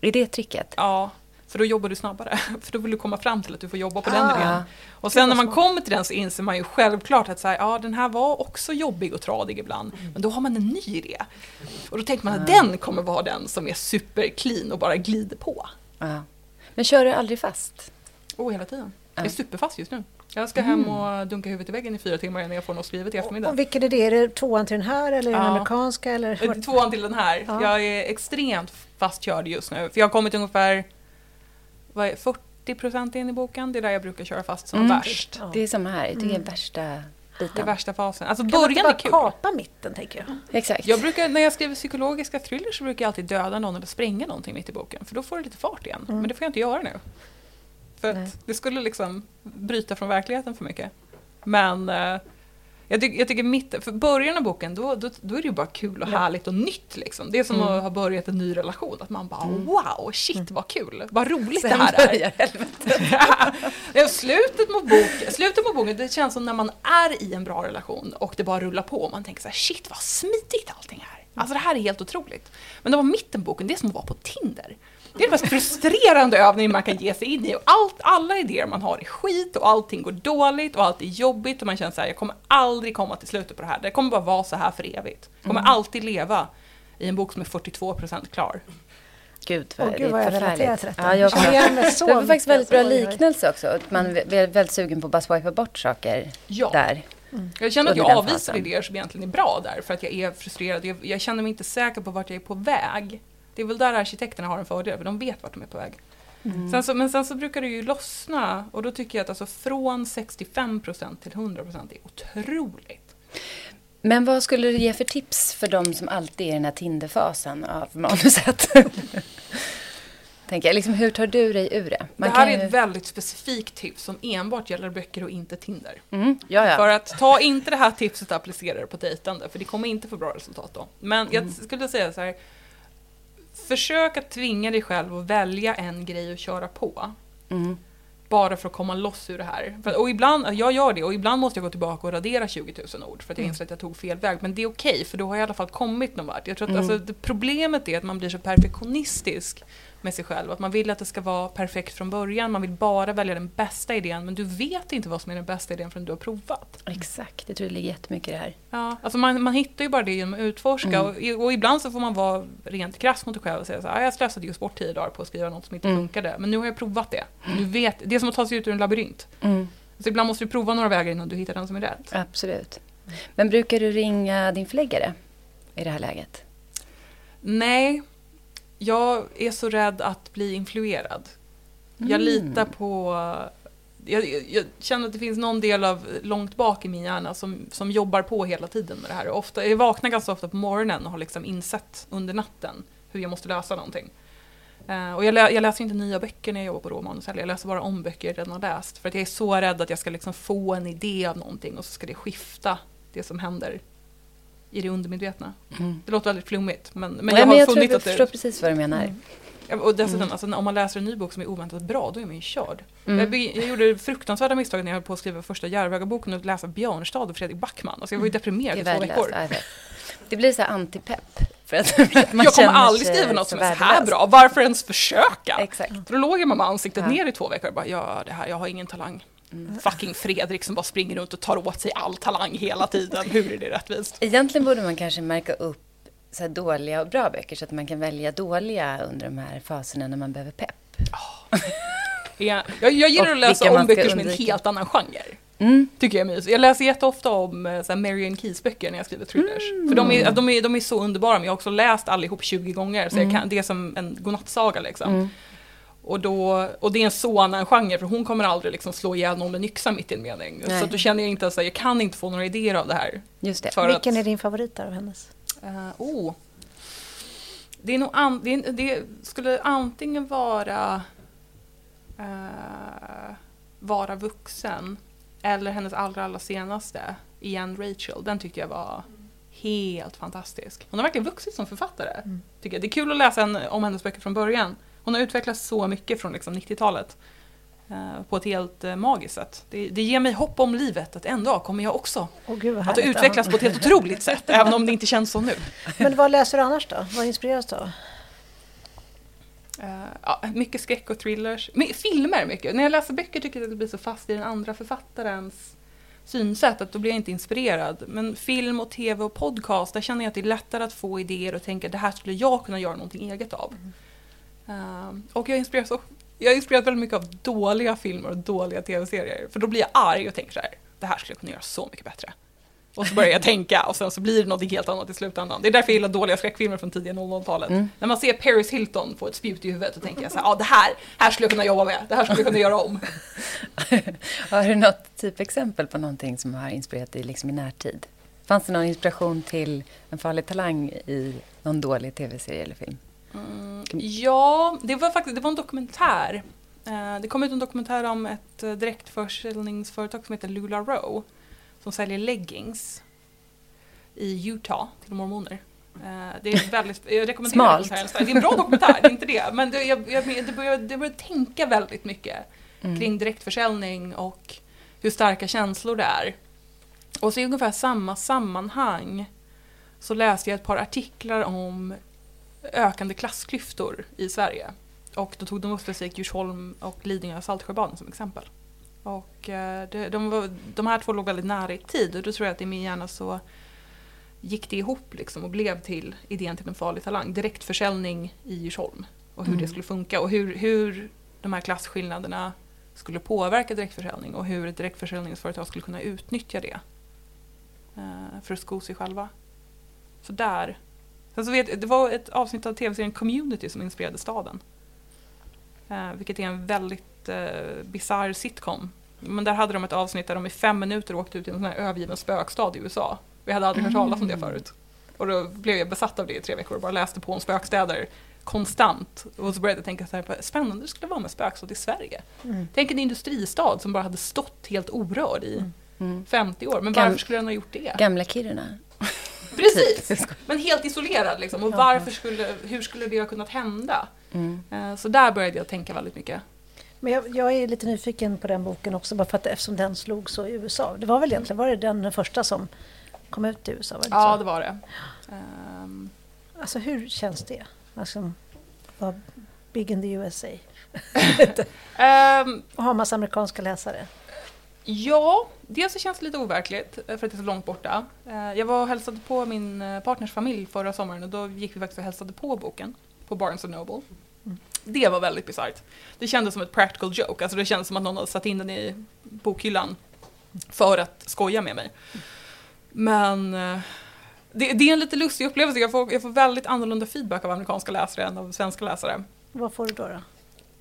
A: Är det tricket?
C: Ja, för då jobbar du snabbare. För då vill du komma fram till att du får jobba på ah, den idén. Och sen när man kommer till den så inser man ju självklart att så här, ja, den här var också jobbig och tradig ibland. Mm. Men då har man en ny idé. Och då tänker man att ah. den kommer vara den som är superclean och bara glider på.
A: Ah. Men kör du aldrig fast?
C: Oh, hela tiden. Jag är superfast just nu. Jag ska hem mm. och dunka huvudet i väggen i fyra timmar innan jag får något skrivet i eftermiddag.
B: Och vilken är det? Är det tvåan till den här eller ja. den amerikanska? Eller?
C: Tvåan till den här. Ja. Jag är extremt fastkörd just nu. För jag har kommit ungefär vad är, 40 procent in i boken. Det är där jag brukar köra fast som mm. värst.
A: Ja. Det är samma här. Det är mm. värsta biten.
C: Det är värsta fasen. Alltså
B: kan
C: början
B: man inte bara kapa mitten, tänker jag.
A: Exakt.
C: Jag brukar, när jag skriver psykologiska thrillers så brukar jag alltid döda någon eller spränga någonting mitt i boken. För då får det lite fart igen. Mm. Men det får jag inte göra nu. För att det skulle liksom bryta från verkligheten för mycket. Men eh, Jag, tycker, jag tycker mitt, för början av boken, då, då, då är det ju bara kul och härligt och nytt liksom. Det är som mm. att ha börjat en ny relation, att man bara mm. wow, shit mm. vad kul, vad roligt Sen det här är. ja, slutet, mot bok, slutet på boken, det känns som när man är i en bra relation och det bara rullar på och man tänker så här, shit vad smidigt allting är. Alltså det här är helt otroligt. Men det var mitten boken, det är som att vara på Tinder. Det är den mest frustrerande övningen man kan ge sig in i. Och allt, alla idéer man har är skit och allting går dåligt och allt är jobbigt och man känner så här, jag kommer aldrig komma till slutet på det här. Det kommer bara vara så här för evigt. Jag kommer mm. alltid leva i en bok som är 42% klar.
A: Gud vad, oh, Gud, vad jag relaterar till detta. Ja, jag det var faktiskt väldigt bra liknelse också. Att man är väldigt sugen på att bara swipa bort saker
C: ja.
A: där.
C: Mm. Jag känner att jag avvisar idéer som egentligen är bra där, för att jag är frustrerad. Jag, jag, känner mig inte säker på vart jag är på väg. Det är väl där arkitekterna har en fördel, för de vet vart de är på väg. Mm. Sen så, men sen så brukar det ju lossna och då tycker jag att alltså från 65% till 100% är otroligt.
A: Men vad skulle du ge för tips för de som alltid är i den här Tinderfasen av manuset? Tänker jag. Liksom, hur tar du dig ur det?
C: Man det här är ett väldigt specifikt tips som enbart gäller böcker och inte Tinder.
A: Mm,
C: För att ta inte det här tipset och applicera det på dejtande, för det kommer inte få bra resultat då. Men jag mm. skulle säga så här, försök att tvinga dig själv att välja en grej att köra på. Mm. Bara för att komma loss ur det här. För, och ibland, jag gör det och ibland måste jag gå tillbaka och radera 20 000 ord för att jag mm. inser att jag tog fel väg. Men det är okej okay, för då har jag i alla fall kommit någon vart. Jag tror att mm. alltså, problemet är att man blir så perfektionistisk med sig själv. Att man vill att det ska vara perfekt från början, man vill bara välja den bästa idén men du vet inte vad som är den bästa idén förrän du har provat.
A: Exakt, jag tror det ligger jättemycket i det här.
C: Ja, alltså man, man hittar ju bara det genom att utforska mm. och, och, ibland så får man vara rent krass mot sig själv och säga så här, ah, jag slösade just bort tio dagar på att skriva något som inte mm. funkade men nu har jag provat det. Du vet, det är som att ta sig ut ur en labyrint. Mm. Så ibland måste du prova några vägar innan du hittar den som är rätt.
A: Absolut. Men brukar du ringa din förläggare i det här läget?
C: Nej, jag är så rädd att bli influerad. Mm. Jag litar på... Jag, jag, känner att det finns någon del av långt bak i min hjärna som, som jobbar på hela tiden med det här. Ofta, jag vaknar ganska ofta på morgonen och har liksom insett under natten hur jag måste lösa någonting. Uh, och jag, lä jag, läser inte nya böcker när jag jobbar på råmanus heller. Jag läser bara om böcker jag redan har läst. För att jag är så rädd att jag ska liksom få en idé av någonting och så ska det skifta det som händer i det undermedvetna. Mm. Det låter väldigt flummigt men, men
A: Nej, jag har men jag funnit tror, att det... Jag förstår precis vad du menar.
C: Mm. Och dessutom, mm. alltså, om man läser en ny bok som är oväntat bra, då är man ju körd. Mm. Jag, jag gjorde det fruktansvärda misstaget när jag höll på att skriva första Järvöga-boken och läsa Björnstad och Fredrik Backman. Alltså jag var ju mm. deprimerad i två veckor.
A: Det blir så antipepp.
C: För att, för att jag kommer aldrig skriva något som är så här bra. Varför ens försöka? Exakt. För då låg jag med ansiktet ja. ner i två veckor och bara, ja det här, jag har ingen talang. Mm. Fucking Fredrik som bara springer runt och tar åt sig all talang hela tiden. Hur är det rättvist?
A: Egentligen borde man kanske märka upp så dåliga och bra böcker så att man kan välja dåliga under de här faserna när man behöver pepp. Oh.
C: ja, jag, jag gillar att läsa om böcker som är en helt annan genre. Mm. Tycker jag är mysigt. Jag läser jätteofta om eh, så här, Marion Keys böcker när jag skriver thrillers. Mm. För de är, de, är, de är så underbara, men jag har också läst allihop 20 gånger. Så mm. kan, det är som en godnattsaga liksom. Och, då, och det är en så annan genre för hon kommer aldrig liksom slå ihjäl någon med en yxa mitt i en mening. Nej. Så då känner jag inte att jag kan inte få några idéer av det här.
B: Just det. Vilken att, är din favorit av hennes?
C: Uh, oh. det, är nog an, det, det, skulle antingen vara uh, Vara vuxen eller hennes allra, allra senaste, Igen Rachel. Den tyckte jag var helt fantastisk. Hon har verkligen vuxit som författare. Mm. Tycker jag. Det är kul att läsa en, om hennes böcker från början. Hon har utvecklats så mycket från liksom 90-talet eh, på ett helt eh, magiskt sätt. Det, det, ger mig hopp om livet, att en dag kommer jag också
B: oh, Gud,
C: att utvecklas på ett helt otroligt sätt, även om det inte känns så nu.
B: Men vad läser du annars då? Vad inspireras du av?
C: Uh, ja, mycket skräck och thrillers. My, filmer mycket. När jag läser böcker tycker jag att det blir så fast i den andra författarens synsätt att då blir jag inte inspirerad. Men film och tv och podcast, där känner jag att det är lättare att få idéer och tänka det här skulle jag kunna göra någonting eget av. Mm. Uh, och jag inspireras, jag inspireras väldigt mycket av dåliga filmer och dåliga tv-serier. För då blir jag arg och tänker så här, det här skulle jag kunna göra så mycket bättre. Och så börjar jag tänka och sen så blir det något helt annat i slutändan. Det är därför jag gillar dåliga skräckfilmer från tidiga 00-talet. Mm. När man ser Paris Hilton få ett spjut i huvudet, då tänker jag så här, ja det här, här skulle jag kunna jobba med, det här skulle jag kunna göra om.
A: har du något typexempel på någonting som har inspirerat dig liksom i närtid? Fanns det någon inspiration till en farlig talang i någon dålig tv-serie eller film?
C: Mm, ja, det var faktiskt det var en dokumentär. Eh, det kom ut en dokumentär om ett eh, direktförsäljningsföretag som heter Lula Row. som säljer leggings i Utah till mormoner. Uh, det är väldigt, jag rekommenderar
A: Smalt.
C: Det är en bra dokumentär, det är inte det. Men det, jag, jag, det börjar, det börjar tänka väldigt mycket mm. kring direktförsäljning och hur starka känslor det är. Och så i ungefär samma sammanhang så läste jag ett par artiklar om ökande klassklyftor i Sverige. Och då tog de upp specifikt Djursholm och Lidingö och Saltsjöbaden som exempel. Och eh, det, de, var, de här två låg väldigt nära i tid och då tror jag att i min hjärna så gick det ihop liksom och blev till idén till en farlig talang. Direktförsäljning i Djursholm och hur mm. det skulle funka och hur, hur de här klasskillnaderna skulle påverka direktförsäljning och hur ett direktförsäljningsföretag skulle kunna utnyttja det eh, för att sko sig själva. Så där. Sen så vet, det var ett avsnitt av tv-serien Community som inspirerade staden. Eh, vilket är en väldigt eh, bisarr sitcom. Men där hade de ett avsnitt där de i fem minuter åkte ut i en sån här övergiven spökstad i USA. Vi hade aldrig hört talas om det mm. förut. Och då blev jag besatt av det i tre veckor och bara läste på om spökstäder konstant. Och så började jag tänka så här, spännande det skulle vara med spökstad i Sverige. Mm. Tänk en industristad som bara hade stått helt orörd i mm. 50 år. Men varför skulle den ha gjort det?
A: Gamla Kiruna.
C: Precis, men helt isolerad liksom. Och varför skulle, hur skulle det ha kunnat hända? Mm. Eh, så där började jag tänka väldigt mycket.
B: Men jag, jag, är lite nyfiken på den boken också, bara för att, eftersom den slog så i USA. Det var väl egentligen var det den första som kom ut i USA? Var
C: det ja,
B: så?
C: det var det.
B: Um... Alltså hur känns det? Alltså, vara big in the USA? um, och ha massa amerikanska läsare?
C: Ja, dels så känns det lite overkligt för att det är så långt borta. Eh, jag var och hälsade på min eh, partners familj förra sommaren och då gick vi faktiskt och hälsade på boken på Barnes Noble. Mm. Det var väldigt bisarrt. Det kändes som ett practical joke, alltså det kändes som att någon hade satt in den i bokhyllan för att skoja med mig. Men eh, det, det är en lite lustig upplevelse, jag får, jag får väldigt annorlunda feedback av amerikanska läsare än av svenska läsare.
B: Vad får du då? då?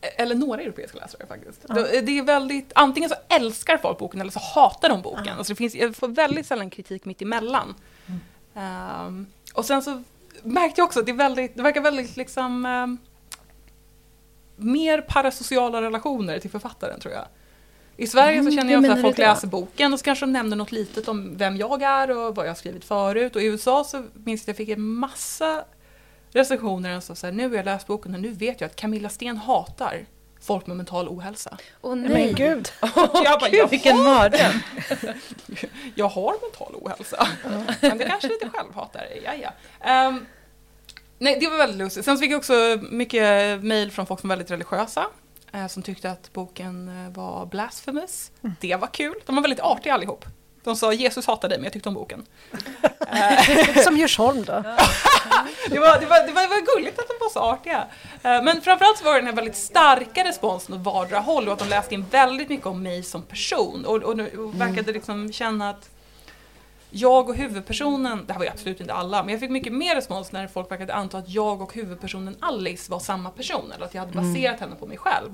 C: Eller några europeiska läsare faktiskt. Ja. Det är väldigt, antingen så älskar folk boken eller så hatar de boken. Ja. Alltså det finns, jag får väldigt sällan kritik mitt emellan. Mm. Um, och sen så märkte jag också att det, är väldigt, det verkar väldigt liksom um, mer parasociala relationer till författaren tror jag. I Sverige mm, så känner jag att folk läser boken och så kanske de nämner något litet om vem jag är och vad jag har skrivit förut. Och i USA så minns jag att jag fick en massa recensioner som så här, nu har jag läst boken och nu vet jag att Camilla Sten hatar folk med mental ohälsa.
B: Åh oh, nej! Men gud!
A: Oh, jag bara, gud vilken mardröm!
C: jag har mental ohälsa. Men det kanske lite självhatare, ja ja. Um, nej, det var väldigt lustigt. Sen så fick jag också mycket mejl från folk som var väldigt religiösa. Uh, som tyckte att boken uh, var blasphemous. Mm. Det var kul. De var väldigt artiga allihop. De sa Jesus hatar dig men jag tyckte om boken.
B: Som Djursholm då?
C: Det, var, det, var, det, var, det var gulligt att de var så artiga. Eh, men framförallt så var det den här väldigt starka responsen åt vardera håll och att de läste in väldigt mycket om mig som person och, och, och verkade liksom känna att jag och huvudpersonen, det här var ju absolut inte alla, men jag fick mycket mer respons när folk verkade anta att jag och huvudpersonen Alice var samma person eller att jag hade baserat henne på mig själv.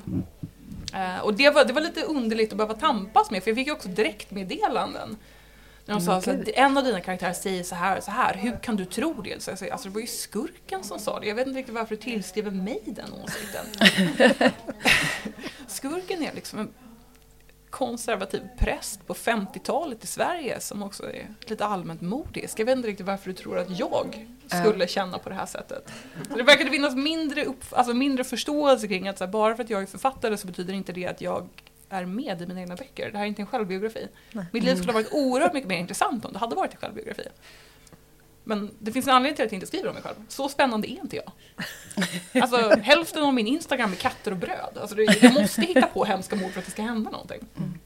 C: Uh, och det var, det var lite underligt att behöva tampas med för jag fick ju också direktmeddelanden. De sa att en av dina karaktärer säger så här och så här, hur kan du tro det? Så jag sa, alltså det var ju skurken som sa det, jag vet inte riktigt varför du tillskriver mig den åsikten. skurken är liksom en konservativ präst på 50-talet i Sverige som också är lite allmänt modisk. Jag vet inte riktigt varför du tror att jag skulle känna på det här sättet. Så det verkade finnas mindre, upp, alltså mindre förståelse kring att så här, bara för att jag är författare så betyder inte det att jag är med i mina egna böcker. Det här är inte en självbiografi. Nej. Mitt liv skulle ha varit oerhört mycket mer intressant om det hade varit en självbiografi. Men det finns en anledning till att jag inte skriver om mig själv. Så spännande är inte jag. Alltså hälften av min Instagram är katter och bröd. Alltså, jag måste hitta på hemska mord för att det ska hända någonting. Mm.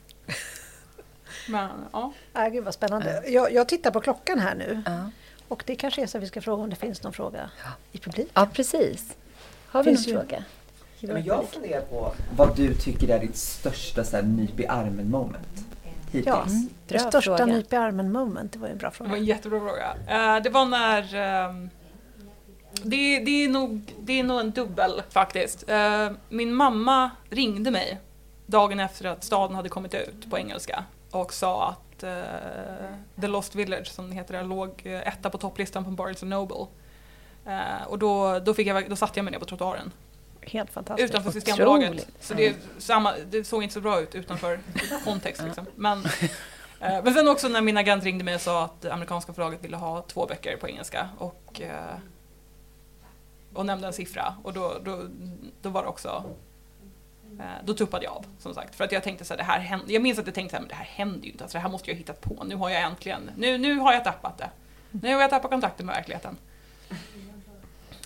C: Men, ja.
B: Äh, gud vad spännande. Jag, jag tittar på klockan här nu. Ja. Och det kanske är så att vi ska fråga om det finns någon fråga i publiken.
A: Ja, precis. Har vi någon ju... fråga?
D: Men jag funderar på vad du tycker är ditt största så här, nyp i armen moment hittills. Ja, mm,
B: det största fråga. nyp i armen moment, det var en bra fråga.
C: Det var en jättebra fråga. Uh, det var när uh, det, det, är nog, det är nog en dubbel faktiskt. Uh, min mamma ringde mig dagen efter att staden hade kommit ut på engelska och sa att uh, The Lost Village, som det heter, låg etta på topplistan på Barnes Noble. Uh, och då, då, fick jag, då satte jag mig ner på trottoaren
B: helt fantastiskt.
C: Utanför Systembolaget. Så det, samma, det såg inte så bra ut utanför kontext. Liksom. Men, Eh, men sen också när min agent ringde mig och sa att amerikanska förlaget ville ha två böcker på engelska och, eh, och nämnde en siffra och då, då, då var det också eh, då tuppade jag av som sagt. För att jag tänkte så här, det här händer, jag minns att jag tänkte så här, men det här händer ju inte. Alltså, det här måste jag ha hittat på. Nu har jag äntligen, nu, nu har jag tappat det. Nu har jag tappat kontakten med verkligheten.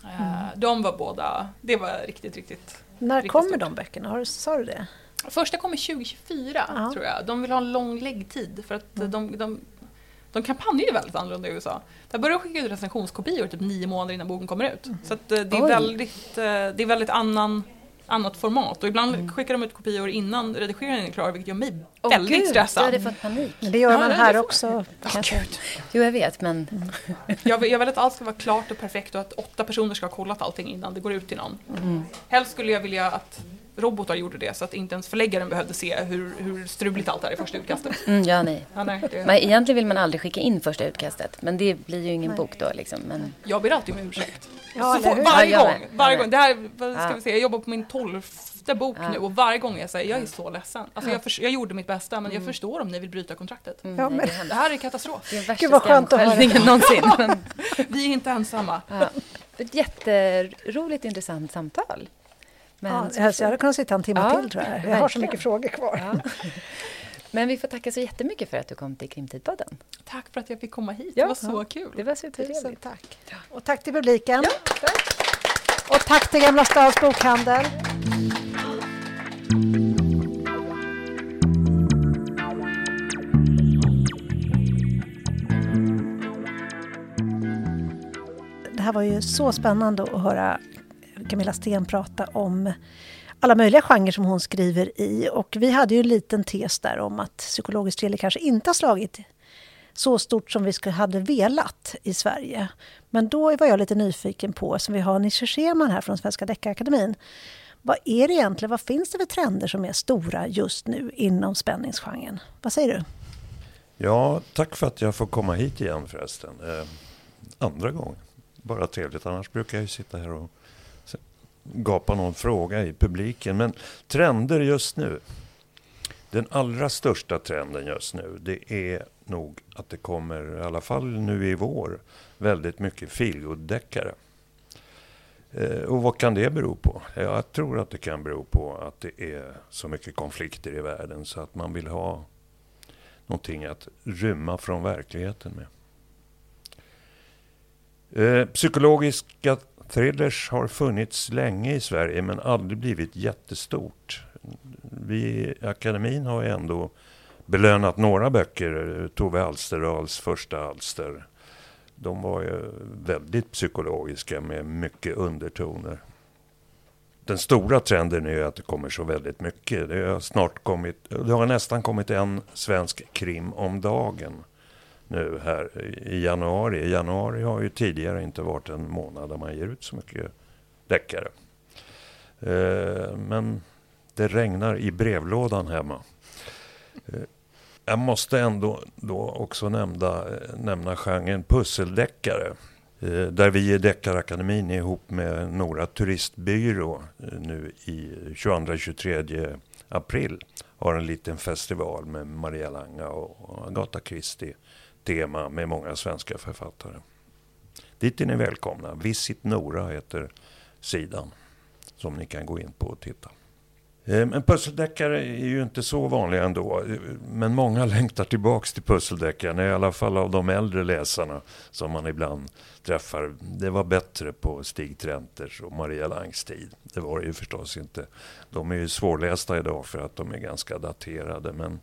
C: Mm. De var båda, det var riktigt, riktigt
B: När
C: riktigt
B: kommer
C: stort.
B: de böckerna? sa du det?
C: Första kommer 2024 Aha. tror jag. De vill ha en lång läggtid för att mm. de, de, de kampanjar ju väldigt annorlunda i USA. Där börjar de skicka ut recensionskopior typ nio månader innan boken kommer ut. Mm. Så det, är väldigt, det är väldigt annan annat format och ibland mm. skickar de ut kopior innan redigeringen är klar vilket gör mig oh, väldigt
A: Gud,
C: stressad.
A: Du hade fått panik.
B: det gör man här också.
C: Oh,
A: jo, jag vet men...
C: Mm. jag, jag vill att allt ska vara klart och perfekt och att åtta personer ska ha kollat allting innan det går ut till någon. Mm. Helst skulle jag vilja att robotar gjorde det så att inte ens förläggaren behövde se hur, hur struligt allt är i första utkastet.
A: Mm, ja, nej.
C: Ja, nej det...
A: men egentligen vill man aldrig skicka in första utkastet men det blir ju ingen nej. bok då. Liksom, men...
C: Jag ber alltid om ursäkt. Ja, så får, varje ja, gång, varje gång. Det här, vad ska vi säga, jag jobbar på min tolfte bok nu och varje gång jag säger jag är så ledsen. Alltså jag, för, jag gjorde mitt bästa men jag mm. förstår om ni vill bryta kontraktet.
B: Mm, ja, men...
C: Det här är katastrof.
A: Det är värsta Gud vad skönt att höra. någonsin. Men...
C: vi är inte ensamma.
A: Ja. Ett jätteroligt intressant samtal.
B: Men ja, jag hade kunnat sitta en timme ja, till tror jag. Jag verkligen. har så mycket frågor kvar. Ja.
A: Men vi får tacka så jättemycket för att du kom till Krimtidpodden.
C: Tack för att jag fick komma hit. Ja, det var så kul.
A: Det var supertrevligt.
B: Tack. Och tack till publiken. Tack. Och tack till Gamla Stads bokhandel. Det här var ju så spännande att höra Camilla Sten prata om alla möjliga genrer som hon skriver i. Och vi hade ju en liten tes där om att psykologisk thriller kanske inte har slagit så stort som vi hade velat i Sverige. Men då var jag lite nyfiken på, som vi har Nische Scheman här från Svenska Deckarakademin. Vad är det egentligen, vad finns det för trender som är stora just nu inom spänningsgenren? Vad säger du?
E: Ja, tack för att jag får komma hit igen förresten. Eh, andra gången. Bara trevligt, annars brukar jag ju sitta här och gapa någon fråga i publiken. Men trender just nu. Den allra största trenden just nu det är nog att det kommer, i alla fall nu i vår, väldigt mycket feelgood-deckare. Eh, och vad kan det bero på? Jag tror att det kan bero på att det är så mycket konflikter i världen så att man vill ha någonting att rymma från verkligheten med. Eh, psykologiska thrillers har funnits länge i Sverige men aldrig blivit jättestort. Vi i akademin har ju ändå belönat några böcker. Tove Alsterdals första alster. De var ju väldigt psykologiska med mycket undertoner. Den stora trenden är ju att det kommer så väldigt mycket. Det har, snart kommit, det har nästan kommit en svensk krim om dagen nu här i januari. Januari har ju tidigare inte varit en månad där man ger ut så mycket deckare. Eh, men det regnar i brevlådan hemma. Eh, jag måste ändå då också nämna, eh, nämna genren pusseldeckare. Eh, där vi i Deckarakademin ihop med Nora Turistbyrå eh, nu i 22-23 april har en liten festival med Maria Langa och Agatha Christie tema med många svenska författare. Dit är ni välkomna. Visit Nora heter sidan som ni kan gå in på och titta. Eh, men pusseldeckare är ju inte så vanliga ändå. Men många längtar tillbaks till pusseldeckarna, i alla fall av de äldre läsarna som man ibland träffar. Det var bättre på Stig Trenters och Maria Langs tid. Det var det ju förstås inte. De är ju svårlästa idag för att de är ganska daterade. Men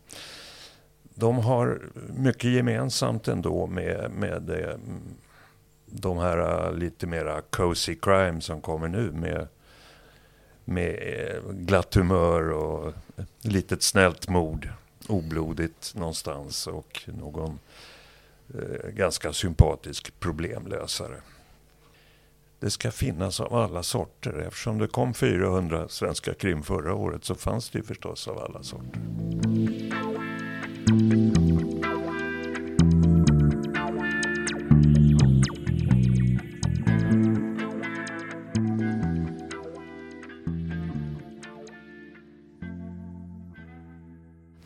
E: de har mycket gemensamt ändå med, med det, de här eh, lite mera cozy crime som kommer nu med med eh, glatt humör och litet snällt mord. Oblodigt någonstans och någon eh, ganska sympatisk problemlösare. Det ska finnas av alla sorter. Eftersom det kom 400 svenska krim förra året så fanns det ju förstås av alla sorter.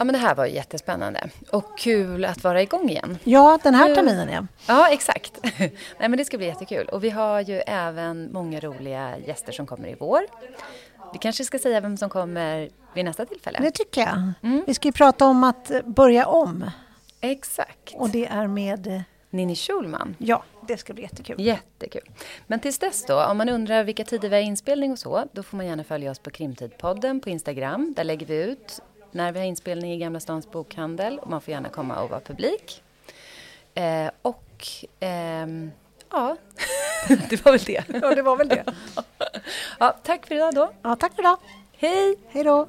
A: Ja, men det här var jättespännande och kul att vara igång igen.
B: Ja, den här terminen ja.
A: Ja, exakt. Nej, men det ska bli jättekul. Och vi har ju även många roliga gäster som kommer i vår. Vi kanske ska säga vem som kommer vid nästa tillfälle.
B: Det tycker jag. Mm. Vi ska ju prata om att börja om.
A: Exakt.
B: Och det är med
A: Ninni Schulman.
B: Ja, det ska bli jättekul.
A: Jättekul. Men tills dess då, om man undrar vilka tider vi har inspelning och så, då får man gärna följa oss på Krimtidpodden på Instagram. Där lägger vi ut när vi har inspelning i Gamla Stans bokhandel. Och man får gärna komma och vara publik. Eh, och ehm, ja, det var väl det.
B: Ja, det var väl det.
A: ja, tack för idag då.
B: Ja, tack för idag.
A: Hej!
B: Hej då!